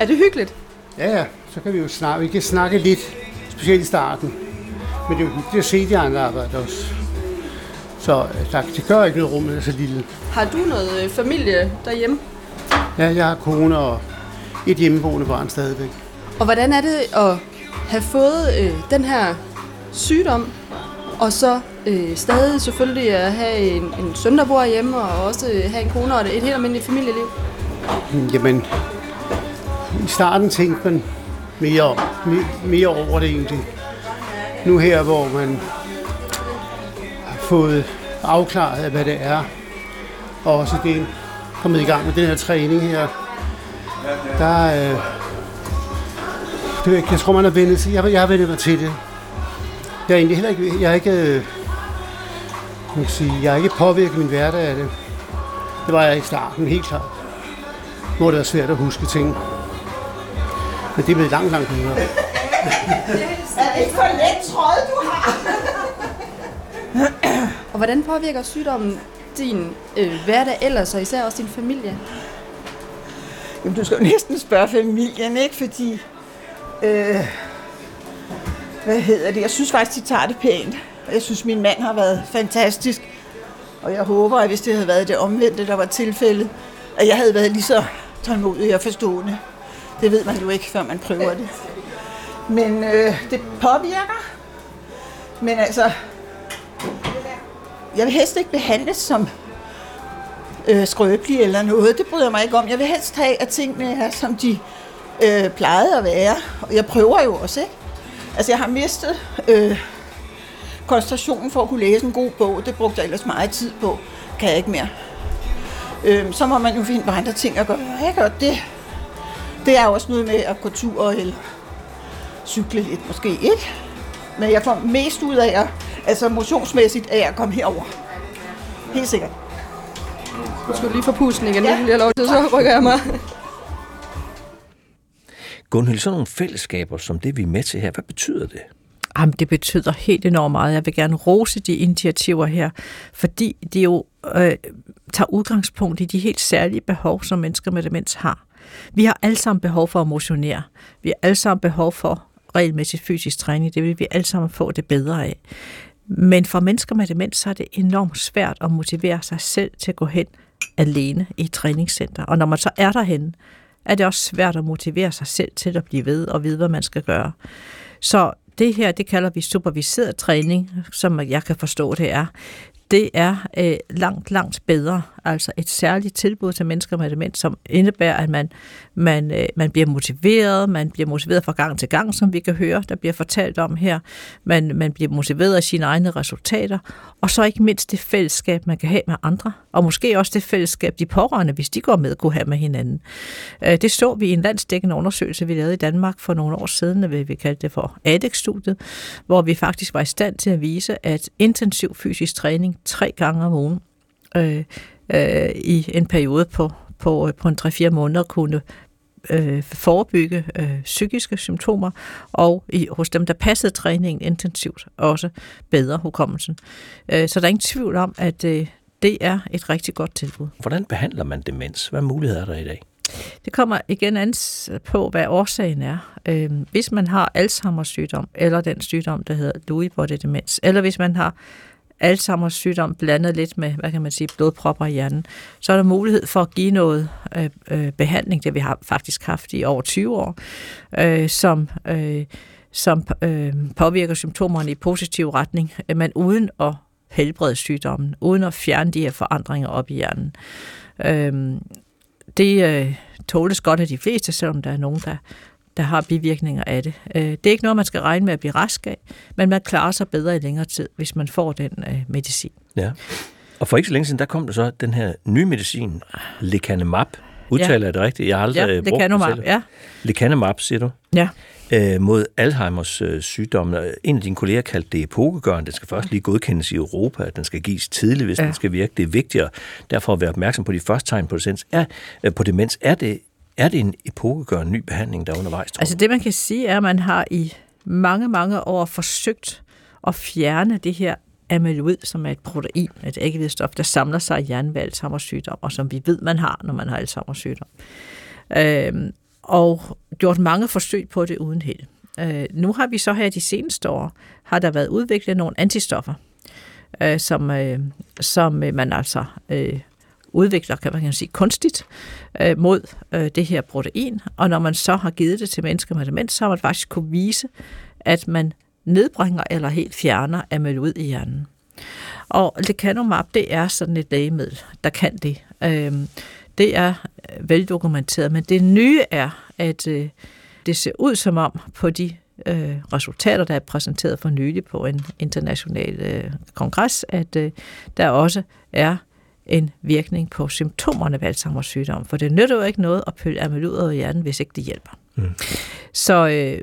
Speaker 1: Er det hyggeligt?
Speaker 7: Ja, ja. Så kan vi jo snakke. Vi kan snakke lidt, specielt i starten. Men det er jo hyggeligt at se de andre arbejde også. Så øh, der, det gør ikke noget, rummet er så lille.
Speaker 1: Har du noget øh, familie derhjemme?
Speaker 7: Ja, jeg har kone og et hjemmeboende barn stadigvæk.
Speaker 1: Og hvordan er det at have fået øh, den her sygdom, og så øh, stadig selvfølgelig at have en, en søn, der bor hjemme, og også øh, have en kone og et helt almindeligt familieliv?
Speaker 7: Jamen, i starten tænkte man mere, mere, mere over det egentlig. Nu her, hvor man har fået afklaret, hvad det er, og også det kommet i gang med den her træning her, der, øh, det, jeg tror, man har vendt jeg, jeg har vendt mig til det. Jeg er egentlig heller ikke, jeg er ikke, øh, man kan sige, jeg er ikke påvirket min hverdag af det. Det var jeg i starten, helt klart. Hvor det var svært at huske ting. Men det er blevet langt, langt bedre.
Speaker 4: Er det ikke for let tråd, du har?
Speaker 1: og hvordan påvirker sygdommen din øh, hverdag ellers, og især også din familie?
Speaker 4: Jamen, du skal jo næsten spørge familien, ikke? Fordi, øh, hvad hedder det? Jeg synes faktisk, de tager det pænt. Jeg synes, min mand har været fantastisk. Og jeg håber, at hvis det havde været det omvendte, der var tilfældet, at jeg havde været lige så tålmodig og forstående. Det ved man jo ikke, før man prøver det. Men øh, det påvirker. Men altså, jeg vil helst ikke behandles som øh, skrøbelig eller noget. Det bryder jeg mig ikke om. Jeg vil helst have, at tingene er, som de øh, plejede at være. Og jeg prøver jo også, ikke? Altså, jeg har mistet øh, koncentrationen for at kunne læse en god bog. Det brugte jeg ellers meget tid på. Kan jeg ikke mere. Øh, så må man jo finde andre ting at gøre, ikke? Og det, det er også noget med at gå tur eller cykle lidt måske, ikke? Men jeg får mest ud af, at, altså motionsmæssigt, af at komme herover. Helt sikkert.
Speaker 1: Du skal lige få pusten igen, ja. jeg lov til, så rykker jeg mig.
Speaker 3: Gunhild, sådan nogle fællesskaber som det, vi er med til her, hvad betyder det?
Speaker 5: Jamen, det betyder helt enormt meget. Jeg vil gerne rose de initiativer her, fordi de jo øh, tager udgangspunkt i de helt særlige behov, som mennesker med demens har. Vi har alle sammen behov for at motionere. Vi har alle sammen behov for regelmæssig fysisk træning. Det vil vi alle sammen få det bedre af. Men for mennesker med demens, så er det enormt svært at motivere sig selv til at gå hen alene i et træningscenter. Og når man så er derhen, er det også svært at motivere sig selv til at blive ved og vide, hvad man skal gøre. Så det her, det kalder vi superviseret træning, som jeg kan forstå, det er det er øh, langt, langt bedre. Altså et særligt tilbud til mennesker med demens, som indebærer, at man, man, øh, man bliver motiveret, man bliver motiveret fra gang til gang, som vi kan høre, der bliver fortalt om her. Man, man bliver motiveret af sine egne resultater, og så ikke mindst det fællesskab, man kan have med andre, og måske også det fællesskab, de pårørende, hvis de går med, kunne have med hinanden. Øh, det så vi i en landsdækkende undersøgelse, vi lavede i Danmark for nogle år siden, hvad vi kaldte det for ADEX-studiet, hvor vi faktisk var i stand til at vise, at intensiv fysisk træning tre gange om ugen øh, øh, i en periode på, på, på en 3-4 måneder kunne øh, forebygge øh, psykiske symptomer, og i, hos dem, der passede træningen intensivt, også bedre hukommelsen. Øh, så der er ingen tvivl om, at øh, det er et rigtig godt tilbud.
Speaker 3: Hvordan behandler man demens? Hvad muligheder er der i dag?
Speaker 5: Det kommer igen an på, hvad årsagen er. Øh, hvis man har Alzheimer's sygdom, eller den sygdom, der hedder Lewy body demens, eller hvis man har Alzheimer's sygdom blandet lidt med, hvad kan man sige, blodpropper i hjernen, så er der mulighed for at give noget øh, øh, behandling, det vi har faktisk haft i over 20 år, øh, som, øh, som øh, påvirker symptomerne i positiv retning, øh, men uden at helbrede sygdommen, uden at fjerne de her forandringer op i hjernen. Øh, det øh, tåles godt af de fleste, selvom der er nogen, der der har bivirkninger af det. Øh, det er ikke noget, man skal regne med at blive rask af, men man klarer sig bedre i længere tid, hvis man får den øh, medicin.
Speaker 3: Ja. Og for ikke så længe siden, der kom der så den her nye medicin, lecanemab. Udtaler ja. jeg det rigtigt? Jeg har aldrig ja, brugt
Speaker 5: lecanemab, ja.
Speaker 3: Lecanemab, siger du?
Speaker 5: Ja.
Speaker 3: Øh, mod Alzheimers øh, sygdom. En af dine kolleger kaldte det epokegørende. Den skal først lige godkendes i Europa. Den skal gives tidligt, hvis ja. den skal virke. Det er vigtigere derfor at være opmærksom på de første tegn på demens. Er, øh, på demens. Er det er det en epokegørende ny behandling, der er undervejs? Tror
Speaker 5: altså det, man kan sige, er, at man har i mange, mange år forsøgt at fjerne det her amyloid, som er et protein, et æggehvidestof, der samler sig i hjernen ved Alzheimer's sygdom, og som vi ved, man har, når man har Alzheimer's sygdom. Øhm, og gjort mange forsøg på det uden held. Øh, nu har vi så her de seneste år, har der været udviklet nogle antistoffer, øh, som, øh, som øh, man altså øh, udvikler, kan man sige, kunstigt øh, mod øh, det her protein. Og når man så har givet det til mennesker med demens, så har man faktisk kunne vise, at man nedbringer eller helt fjerner amyloid i hjernen. Og lecanomab, det er sådan et lægemiddel, der kan det. Øh, det er øh, veldokumenteret, men det nye er, at øh, det ser ud som om på de øh, resultater, der er præsenteret for nylig på en international øh, kongres, at øh, der også er en virkning på symptomerne ved Alzheimer's sygdom, for det nytter jo ikke noget at pølle amyloid i hjernen, hvis ikke det hjælper. Mm. Så øh,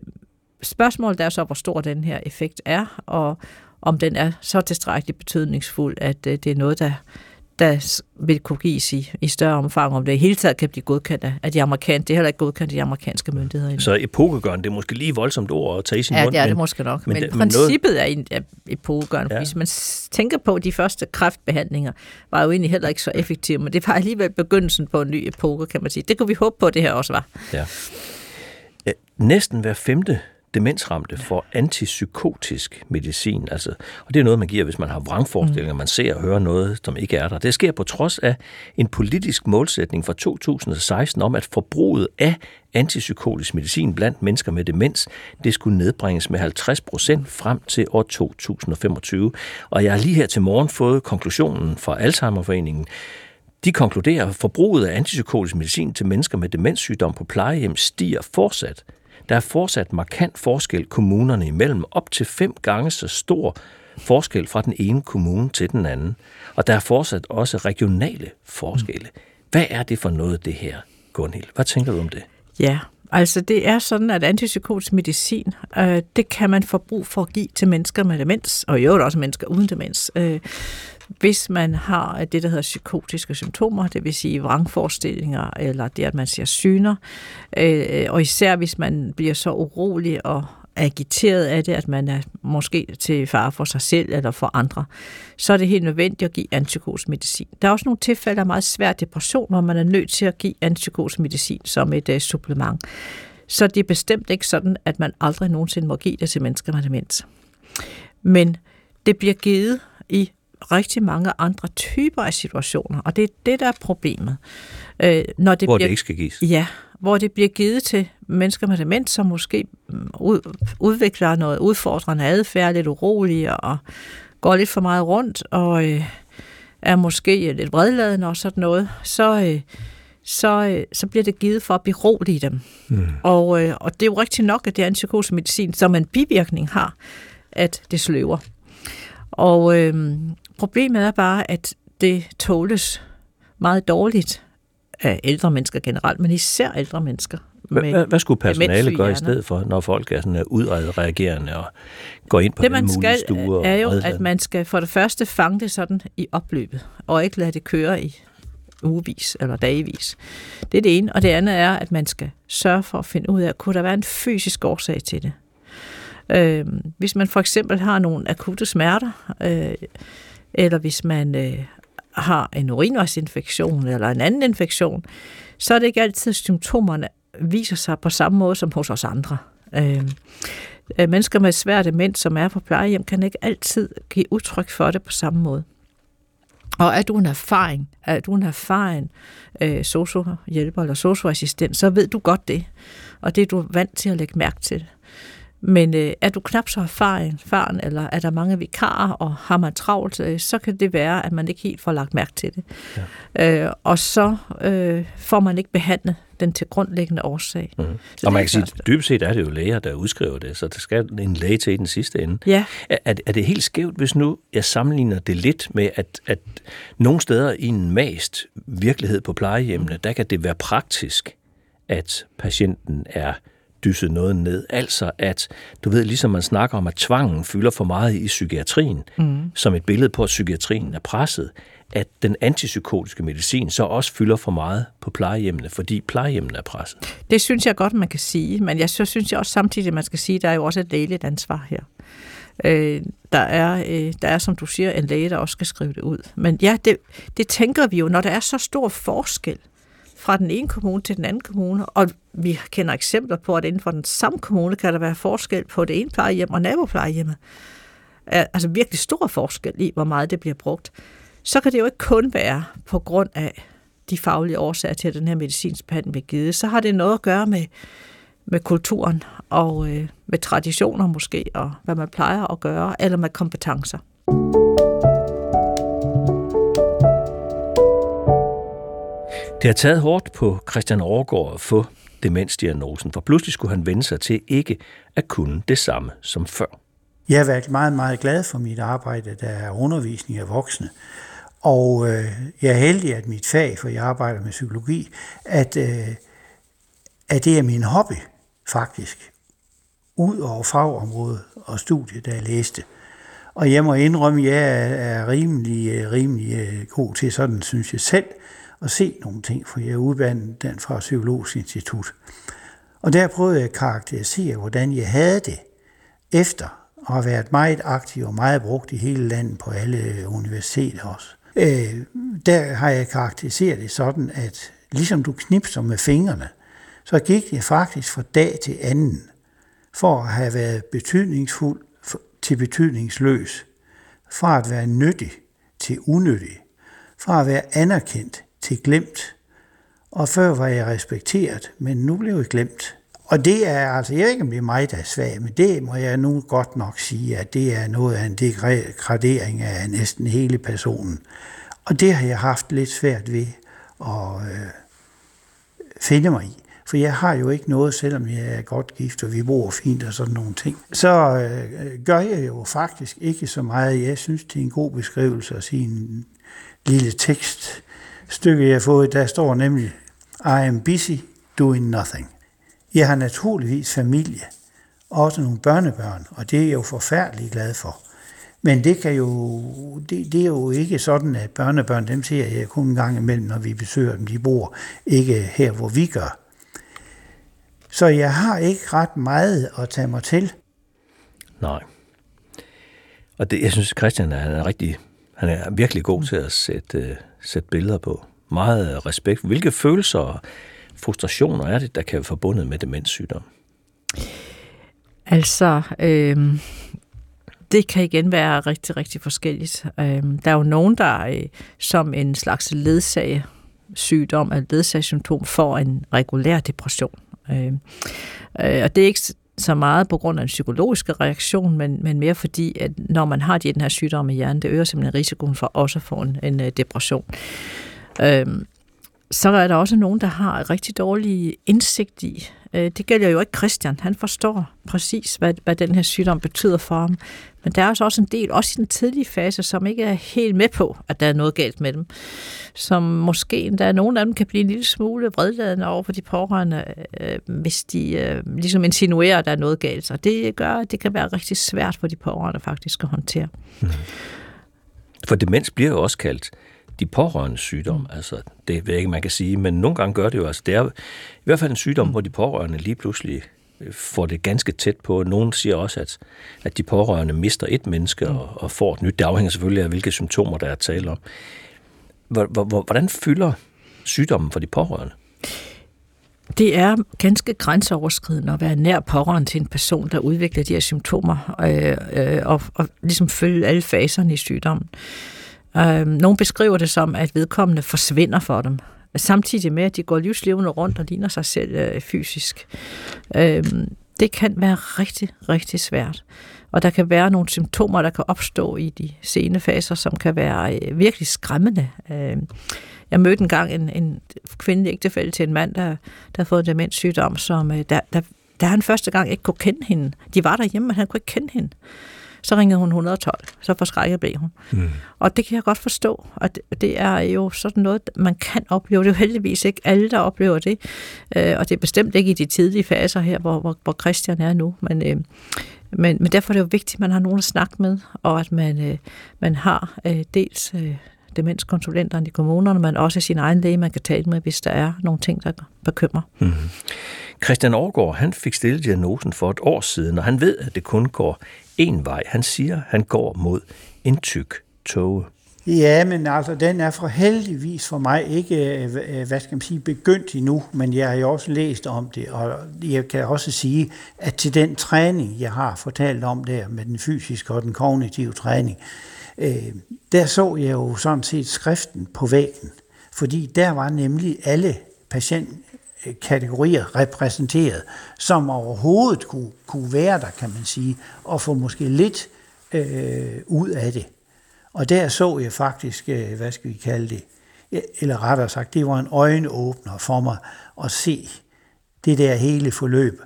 Speaker 5: spørgsmålet er så, hvor stor den her effekt er, og om den er så tilstrækkeligt betydningsfuld, at øh, det er noget, der der vil kunne gives i, i større omfang, om det i hele taget kan blive godkendt af de amerikanske. Det er heller ikke godkendt af de amerikanske myndigheder. Endnu.
Speaker 3: Så epokegørende, det er måske lige voldsomt ord at tage i sin
Speaker 5: ja,
Speaker 3: mund.
Speaker 5: Ja, det er det måske nok. Men, men, men princippet noget... er epokegørende. Ja. Hvis man tænker på, at de første kræftbehandlinger var jo egentlig heller ikke så effektive, men det var alligevel begyndelsen på en ny epoke, kan man sige. Det kunne vi håbe på, at det her også var.
Speaker 3: Ja. Næsten hver femte demensramte for antipsykotisk medicin. Altså, og det er noget, man giver, hvis man har vrangforestillinger, man ser og hører noget, som ikke er der. Det sker på trods af en politisk målsætning fra 2016 om, at forbruget af antipsykotisk medicin blandt mennesker med demens, det skulle nedbringes med 50 procent frem til år 2025. Og jeg har lige her til morgen fået konklusionen fra Alzheimerforeningen, de konkluderer, at forbruget af antipsykotisk medicin til mennesker med demenssygdom på plejehjem stiger fortsat der er fortsat markant forskel kommunerne imellem, op til fem gange så stor forskel fra den ene kommune til den anden. Og der er fortsat også regionale forskelle. Hvad er det for noget, det her, Gunhild? Hvad tænker du om det?
Speaker 5: Ja, altså det er sådan, at antipsykotisk medicin, øh, det kan man få brug for at give til mennesker med demens, og i øvrigt også mennesker uden demens. Øh, hvis man har øh, det, der hedder psykotiske symptomer, det vil sige vrangforestillinger, eller det, at man ser syner, øh, og især hvis man bliver så urolig og agiteret af det, at man er måske til fare for sig selv eller for andre, så er det helt nødvendigt at give antipsykotisk medicin. Der er også nogle tilfælde af meget svær depression, hvor man er nødt til at give antipsykotisk medicin som et øh, supplement. Så det er bestemt ikke sådan, at man aldrig nogensinde må give det til mennesker med demens. Men det bliver givet i rigtig mange andre typer af situationer, og det er det, der er problemet.
Speaker 3: Øh, når det hvor bliver, det ikke skal gives?
Speaker 5: Ja, hvor det bliver givet til mennesker med demens, som måske mm, ud, udvikler noget udfordrende adfærd, lidt urolige og går lidt for meget rundt og øh, er måske lidt vredladende og sådan noget, så, øh, så, øh, så bliver det givet for at berolige dem. Mm. Og, øh, og det er jo rigtigt nok, at det er en psykotisk medicin, som en bivirkning har, at det sløver. Og øh, problemet er bare, at det tåles meget dårligt af ældre mennesker generelt, men især ældre mennesker.
Speaker 3: Hvad, hvad skulle personale gøre i stedet for, når folk er sådan udreagerende og går ind på
Speaker 5: det, man skal, stuer? er jo, at man skal for det første fange det sådan i opløbet, og ikke lade det køre i ugevis eller dagevis. Det er det ene. Og det andet er, at man skal sørge for at finde ud af, kunne der være en fysisk årsag til det? Øh, hvis man for eksempel har nogle akutte smerter, øh, eller hvis man øh, har en urinvejsinfektion eller en anden infektion, så er det ikke altid, at symptomerne viser sig på samme måde som hos os andre. Øhm, øh, mennesker med svær demens, som er på plejehjem, kan ikke altid give udtryk for det på samme måde. Og er du en erfaring, er du en erfaren øh, sociohjælper eller socioassistent, så ved du godt det. Og det er du vant til at lægge mærke til. Men øh, er du knap så erfaren, eller er der mange vikarer, og har man travlt, øh, så kan det være, at man ikke helt får lagt mærke til det. Ja. Øh, og så øh, får man ikke behandlet den til grundlæggende årsag.
Speaker 3: Mm. Og man kan sige, at dybest set er det jo læger, der udskriver det, så der skal en læge til i den sidste ende.
Speaker 5: Ja.
Speaker 3: Er, er det helt skævt, hvis nu jeg sammenligner det lidt med, at, at nogle steder i en mast virkelighed på plejehjemmene, der kan det være praktisk, at patienten er dysset noget ned. Altså at, du ved, ligesom man snakker om, at tvangen fylder for meget i psykiatrien, mm. som et billede på, at psykiatrien er presset, at den antipsykotiske medicin så også fylder for meget på plejehjemmene, fordi plejehjemmene er presset.
Speaker 5: Det synes jeg godt, man kan sige, men jeg så synes jeg også samtidig, at man skal sige, at der er jo også et lægeligt ansvar her. Øh, der, er, øh, der er, som du siger, en læge, der også skal skrive det ud. Men ja, det, det tænker vi jo, når der er så stor forskel fra den ene kommune til den anden kommune, og vi kender eksempler på, at inden for den samme kommune kan der være forskel på det ene plejehjem og naboplejehjemmet. Altså virkelig stor forskel i, hvor meget det bliver brugt. Så kan det jo ikke kun være på grund af de faglige årsager til, at den her medicinsk behandling bliver givet. Så har det noget at gøre med, med kulturen og øh, med traditioner måske, og hvad man plejer at gøre, eller med kompetencer.
Speaker 3: Det har taget hårdt på Christian Overgaard at få demensdiagnosen, for pludselig skulle han vende sig til ikke at kunne det samme som før.
Speaker 2: Jeg har været meget, meget glad for mit arbejde, der er undervisning af voksne. Og øh, jeg er heldig, at mit fag, for jeg arbejder med psykologi, at, øh, at det er min hobby, faktisk. Ud over fagområdet og studiet, der jeg læste. Og jeg må indrømme, at jeg er rimelig, øh, rimelig øh, god til sådan, synes jeg selv, at se nogle ting, for jeg er den fra Psykologisk Institut. Og der prøvede jeg at karakterisere, hvordan jeg havde det efter at have været meget aktiv og meget brugt i hele landet på alle universiteter også. Øh, der har jeg karakteriseret det sådan, at ligesom du knipser med fingrene, så gik det faktisk fra dag til anden for at have været betydningsfuld til betydningsløs, fra at være nyttig til unyttig, fra at være anerkendt til glemt. Og før var jeg respekteret, men nu blev jeg glemt. Og det er, altså, jeg ved ikke, om det er mig, der er svag, men det må jeg nu godt nok sige, at det er noget af en degradering af næsten hele personen. Og det har jeg haft lidt svært ved at øh, finde mig i. For jeg har jo ikke noget, selvom jeg er godt gift, og vi bor fint og sådan nogle ting. Så øh, gør jeg jo faktisk ikke så meget. Jeg synes, det er en god beskrivelse at sige en lille stykke, jeg har fået. Der står nemlig, I am busy doing nothing. Jeg har naturligvis familie, også nogle børnebørn, og det er jeg jo forfærdeligt glad for. Men det, kan jo, det, det er jo ikke sådan, at børnebørn, dem ser jeg kun en gang imellem, når vi besøger dem. De bor ikke her, hvor vi gør. Så jeg har ikke ret meget at tage mig til.
Speaker 3: Nej. Og det, jeg synes, Christian han er rigtig, han er virkelig god til at sætte, øh, sætte billeder på. Meget respekt. Hvilke følelser og frustrationer er det, der kan være forbundet med demenssygdom?
Speaker 5: Altså, øh, det kan igen være rigtig, rigtig forskelligt. Øh, der er jo nogen, der øh, som en slags ledsage sygdom, eller ledsagssymptom får en regulær depression. Øh, øh, og det er ikke så meget på grund af en psykologisk reaktion, men, men mere fordi, at når man har den her sygdom i hjernen, det øger simpelthen risikoen for også at få en, en øh, depression. Øhm, så er der også nogen, der har rigtig dårlig indsigt i. Øh, det gælder jo ikke Christian. Han forstår præcis, hvad, hvad den her sygdom betyder for ham. Men der er også en del, også i den tidlige fase, som ikke er helt med på, at der er noget galt med dem. Som måske endda nogle af dem kan blive en lille smule vredladende over for de pårørende, øh, hvis de øh, ligesom insinuerer, at der er noget galt. Så det gør, at det kan være rigtig svært for de pårørende faktisk at håndtere. Mm.
Speaker 3: For demens bliver jo også kaldt de pårørende sygdom. Mm. Altså, det ved jeg ikke, man kan sige, men nogle gange gør det jo. Altså, det er i hvert fald en sygdom, mm. hvor de pårørende lige pludselig får det ganske tæt på. Nogen siger også, at, at de pårørende mister et menneske mm. og, og får et nyt. Det afhænger selvfølgelig af, hvilke symptomer, der er tale om. Hvordan fylder sygdommen for de pårørende?
Speaker 5: Det er ganske grænseoverskridende at være nær pårørende til en person, der udvikler de her symptomer, øh, øh, og, og ligesom følge alle faserne i sygdommen. Øh, nogle beskriver det som, at vedkommende forsvinder for dem, samtidig med, at de går livslevende rundt og ligner sig selv øh, fysisk. Øh, det kan være rigtig, rigtig svært. Og der kan være nogle symptomer, der kan opstå i de sene faser, som kan være øh, virkelig skræmmende. Øh, jeg mødte engang en, en kvindelig ægtefælde til en mand, der, der havde fået en demenssygdom, som øh, der, der, der han første gang ikke kunne kende hende. De var derhjemme, men han kunne ikke kende hende. Så ringede hun 112, så forskrækket blev hun. Mm. Og det kan jeg godt forstå, og det, det er jo sådan noget, man kan opleve. Det er jo heldigvis ikke alle, der oplever det, øh, og det er bestemt ikke i de tidlige faser her, hvor, hvor, hvor Christian er nu, men... Øh, men, men derfor er det jo vigtigt, at man har nogen at snakke med, og at man, øh, man har øh, dels øh, demenskonsulenterne i kommunerne, men også sin egen læge, man kan tale med, hvis der er nogle ting, der bekymrer.
Speaker 3: Mm. Christian Aargaard, han fik stillet diagnosen for et år siden, og han ved, at det kun går én vej. Han siger, han går mod en tyk tåge.
Speaker 2: Ja, men altså, den er for heldigvis for mig ikke, øh, hvad skal man sige, begyndt endnu, men jeg har jo også læst om det, og jeg kan også sige, at til den træning, jeg har fortalt om der, med den fysiske og den kognitive træning, øh, der så jeg jo sådan set skriften på væggen, fordi der var nemlig alle kategorier repræsenteret, som overhovedet kunne, kunne være der, kan man sige, og få måske lidt øh, ud af det. Og der så jeg faktisk, øh, hvad skal vi kalde det, eller rettere sagt, det var en øjenåbner for mig at se det der hele forløb.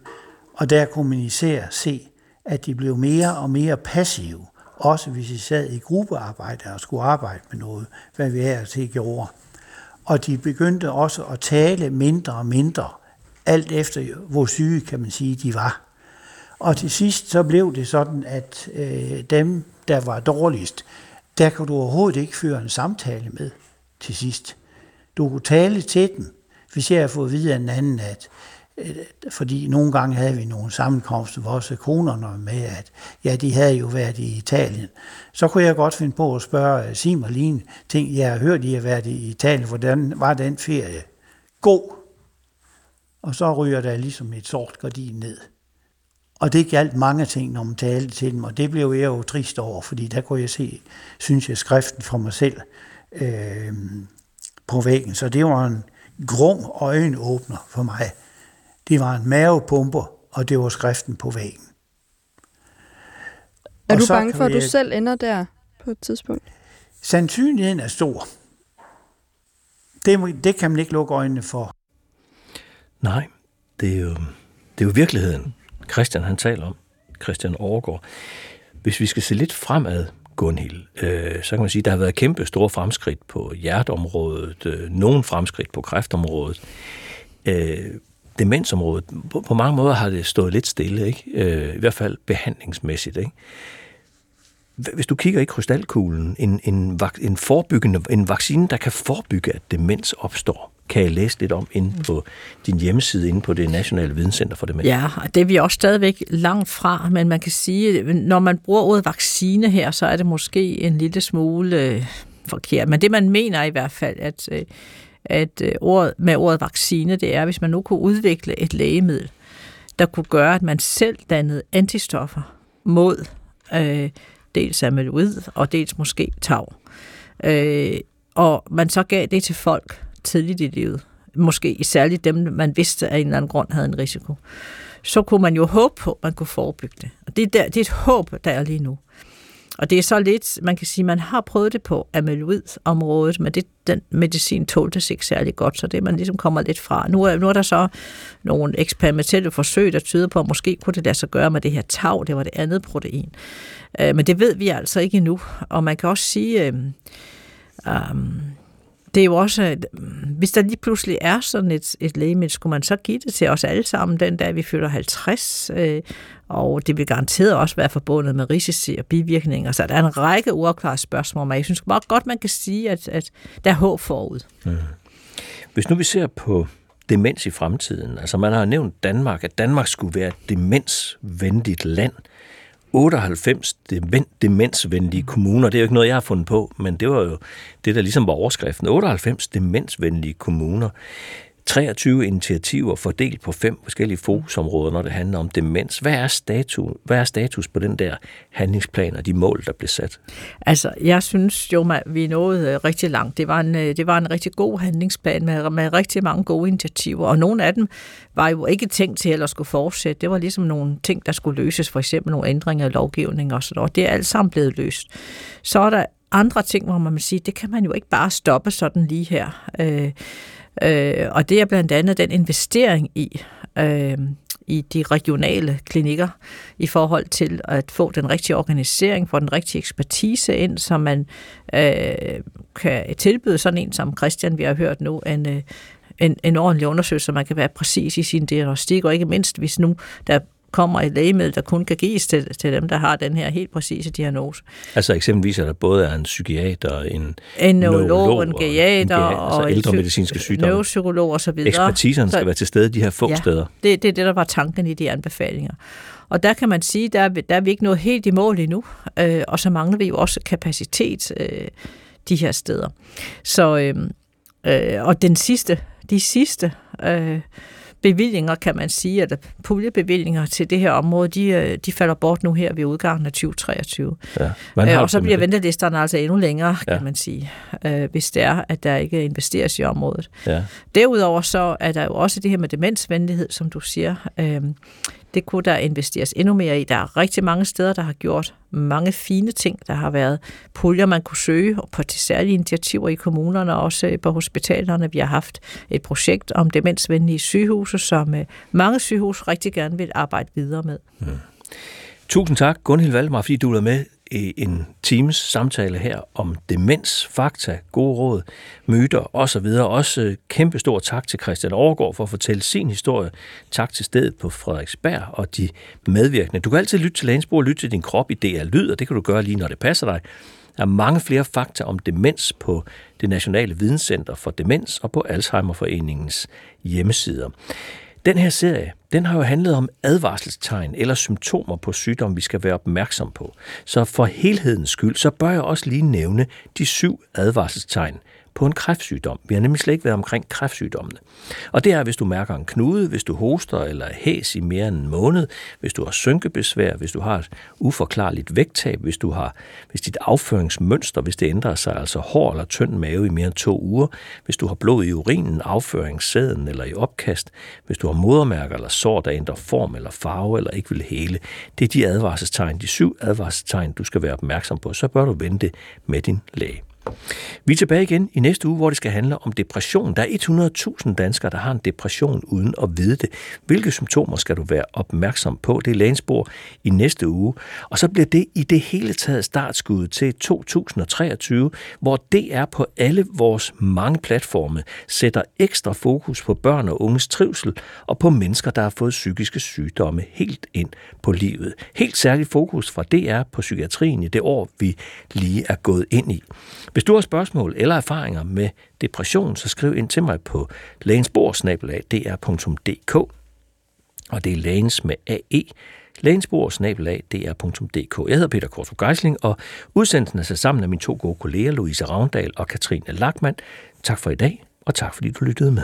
Speaker 2: Og der kunne man især se, at de blev mere og mere passive, også hvis de sad i gruppearbejde og skulle arbejde med noget, hvad vi her til gjorde. Og de begyndte også at tale mindre og mindre, alt efter hvor syge, kan man sige, de var. Og til sidst så blev det sådan, at øh, dem, der var dårligst, der kunne du overhovedet ikke føre en samtale med til sidst. Du kunne tale til dem, hvis jeg har fået at vide af en anden, at Øh, fordi nogle gange havde vi nogle sammenkomster, hvor også konerne med, at ja, de havde jo været i Italien. Så kunne jeg godt finde på at spørge øh, Sim og Line, ting, jeg har hørt, I har været i Italien, hvordan var den ferie? God. Og så ryger der ligesom et sort gardin ned. Og det galt mange ting, når man talte til dem, og det blev jeg jo trist over, fordi der kunne jeg se, synes jeg, skriften for mig selv øh, på væggen. Så det var en grum øjenåbner for mig. Det var en mavepumper, og det var skriften på væggen.
Speaker 1: Er og du bange for, at du jeg... selv ender der på et tidspunkt?
Speaker 2: Sandsynligheden er stor. Det, det kan man ikke lukke øjnene for.
Speaker 3: Nej, det er jo, det er jo virkeligheden. Christian han taler om, Christian Overgaard. Hvis vi skal se lidt fremad, Gunhild, øh, så kan man sige, at der har været kæmpe store fremskridt på hjerteområdet, øh, nogle fremskridt på kræftområdet. Øh, demensområdet, på, på mange måder har det stået lidt stille, ikke? Øh, i hvert fald behandlingsmæssigt. Ikke? Hvis du kigger i krystalkuglen, en, en, en, forebyggende, en vaccine, der kan forebygge, at demens opstår, kan jeg læse lidt om inde på din hjemmeside, inde på det Nationale Videnscenter for Demens.
Speaker 5: Ja, det er vi også stadigvæk langt fra, men man kan sige, når man bruger ordet vaccine her, så er det måske en lille smule øh, forkert. Men det man mener i hvert fald, at, øh, at øh, ordet, med ordet vaccine, det er, hvis man nu kunne udvikle et lægemiddel, der kunne gøre, at man selv dannede antistoffer mod øh, dels amyloid og dels måske tau. Øh, og man så gav det til folk, tidligt i livet, måske særligt dem, man vidste af en eller anden grund havde en risiko, så kunne man jo håbe på, at man kunne forebygge det. Og det er, der, det er et håb, der er lige nu. Og det er så lidt, man kan sige, man har prøvet det på amyloid-området, men det, den medicin tålte ikke særlig godt, så det man ligesom kommer lidt fra. Nu er, nu er der så nogle eksperimentelle forsøg, der tyder på, at måske kunne det lade sig gøre med det her tau, det var det andet protein. Øh, men det ved vi altså ikke endnu. Og man kan også sige, øh, øh, det er jo også, mm, hvis der lige pludselig er sådan et, et lægemiddel, skulle man så give det til os alle sammen den dag, vi fylder 50, øh, og det vil garanteret også være forbundet med risici og bivirkninger. Så der er en række uafklarede spørgsmål, men jeg synes bare godt, man kan sige, at, at der er håb forud. Mm.
Speaker 3: Hvis nu vi ser på demens i fremtiden, altså man har nævnt Danmark, at Danmark skulle være et demensvenligt land – 98 demensvenlige kommuner. Det er jo ikke noget, jeg har fundet på, men det var jo det, der ligesom var overskriften. 98 demensvenlige kommuner. 23 initiativer fordelt på fem forskellige fokusområder, når det handler om demens. Hvad er status, hvad er status på den der handlingsplan og de mål, der blev sat?
Speaker 5: Altså, jeg synes jo, at vi nåede øh, rigtig langt. Det var en, øh, det var en rigtig god handlingsplan med, med rigtig mange gode initiativer, og nogle af dem var jo ikke tænkt til at skulle fortsætte. Det var ligesom nogle ting, der skulle løses, for eksempel nogle ændringer i lovgivning og sådan noget. Det er alt sammen blevet løst. Så er der andre ting, hvor man må sige, det kan man jo ikke bare stoppe sådan lige her. Øh, Øh, og det er blandt andet den investering i, øh, i de regionale klinikker i forhold til at få den rigtige organisering, få den rigtige ekspertise ind, så man øh, kan tilbyde sådan en som Christian, vi har hørt nu, en, øh, en, en ordentlig undersøgelse, så man kan være præcis i sin diagnostik, og ikke mindst, hvis nu der kommer et lægemiddel, der kun kan gives til, til dem, der har den her helt præcise diagnose.
Speaker 3: Altså eksempelvis, at der både er en psykiater, en,
Speaker 5: en neurolog, en geriater
Speaker 3: og, altså ældre medicinske sygdomme.
Speaker 5: Neuropsykolog og så videre.
Speaker 3: Ekspertiserne skal så, være til stede de her få
Speaker 5: ja,
Speaker 3: steder.
Speaker 5: Det, det er det, der var tanken i de anbefalinger. Og der kan man sige, der, der er vi ikke nået helt i mål endnu, øh, og så mangler vi jo også kapacitet øh, de her steder. Så, øh, øh, og den sidste, de sidste øh, bevillinger, kan man sige, eller puljebevillinger til det her område, de, øh, de falder bort nu her ved udgangen af 2023. Ja. Øh, og så bliver ventelisterne altså endnu længere, ja. kan man sige, øh, hvis det er, at der ikke investeres i området. Ja. Derudover så er der jo også det her med demensvenlighed, som du siger. Øh, det kunne der investeres endnu mere i. Der er rigtig mange steder, der har gjort mange fine ting. Der har været puljer, man kunne søge på de særlige initiativer i kommunerne og også på hospitalerne. Vi har haft et projekt om demensvenlige sygehuse, som øh, mange sygehus rigtig gerne vil arbejde videre med. Mm.
Speaker 3: Tusind tak, Gunhild Valdemar, fordi du er med en times samtale her om demens, fakta, gode råd, myter osv. Også øh, kæmpe stor tak til Christian Overgaard for at fortælle sin historie. Tak til stedet på Frederiksberg og de medvirkende. Du kan altid lytte til Lægensborg og lytte til din krop i DR Lyd, og det kan du gøre lige når det passer dig. Der er mange flere fakta om demens på det Nationale Videnscenter for Demens og på Alzheimerforeningens hjemmesider. Den her serie, den har jo handlet om advarselstegn eller symptomer på sygdom, vi skal være opmærksom på. Så for helhedens skyld, så bør jeg også lige nævne de syv advarselstegn, på en kræftsygdom. Vi har nemlig slet ikke været omkring kræftsygdommene. Og det er, hvis du mærker en knude, hvis du hoster eller hæs i mere end en måned, hvis du har synkebesvær, hvis du har et uforklarligt vægttab, hvis du har hvis dit afføringsmønster, hvis det ændrer sig, altså hård eller tynd mave i mere end to uger, hvis du har blod i urinen, afføringssæden eller i opkast, hvis du har modermærker eller sår, der ændrer form eller farve eller ikke vil hele. Det er de advarselstegn, de syv advarselstegn, du skal være opmærksom på. Så bør du vente med din læge. Vi er tilbage igen i næste uge, hvor det skal handle om depression. Der er 100.000 danskere, der har en depression uden at vide det. Hvilke symptomer skal du være opmærksom på? Det er lægensbord i næste uge. Og så bliver det i det hele taget startskud til 2023, hvor det er på alle vores mange platforme sætter ekstra fokus på børn og unges trivsel og på mennesker, der har fået psykiske sygdomme helt ind på livet. Helt særligt fokus fra DR på psykiatrien i det år, vi lige er gået ind i. Hvis du har spørgsmål eller erfaringer med depression, så skriv ind til mig på lægensbordsnabelag.dr.dk og det er lægens med AE, lægensbordsnabelag.dr.dk. Jeg hedder Peter Kortrup Geisling, og udsendelsen er sat sammen af mine to gode kolleger, Louise Ravndal og Katrine Lackmann. Tak for i dag, og tak fordi du lyttede med.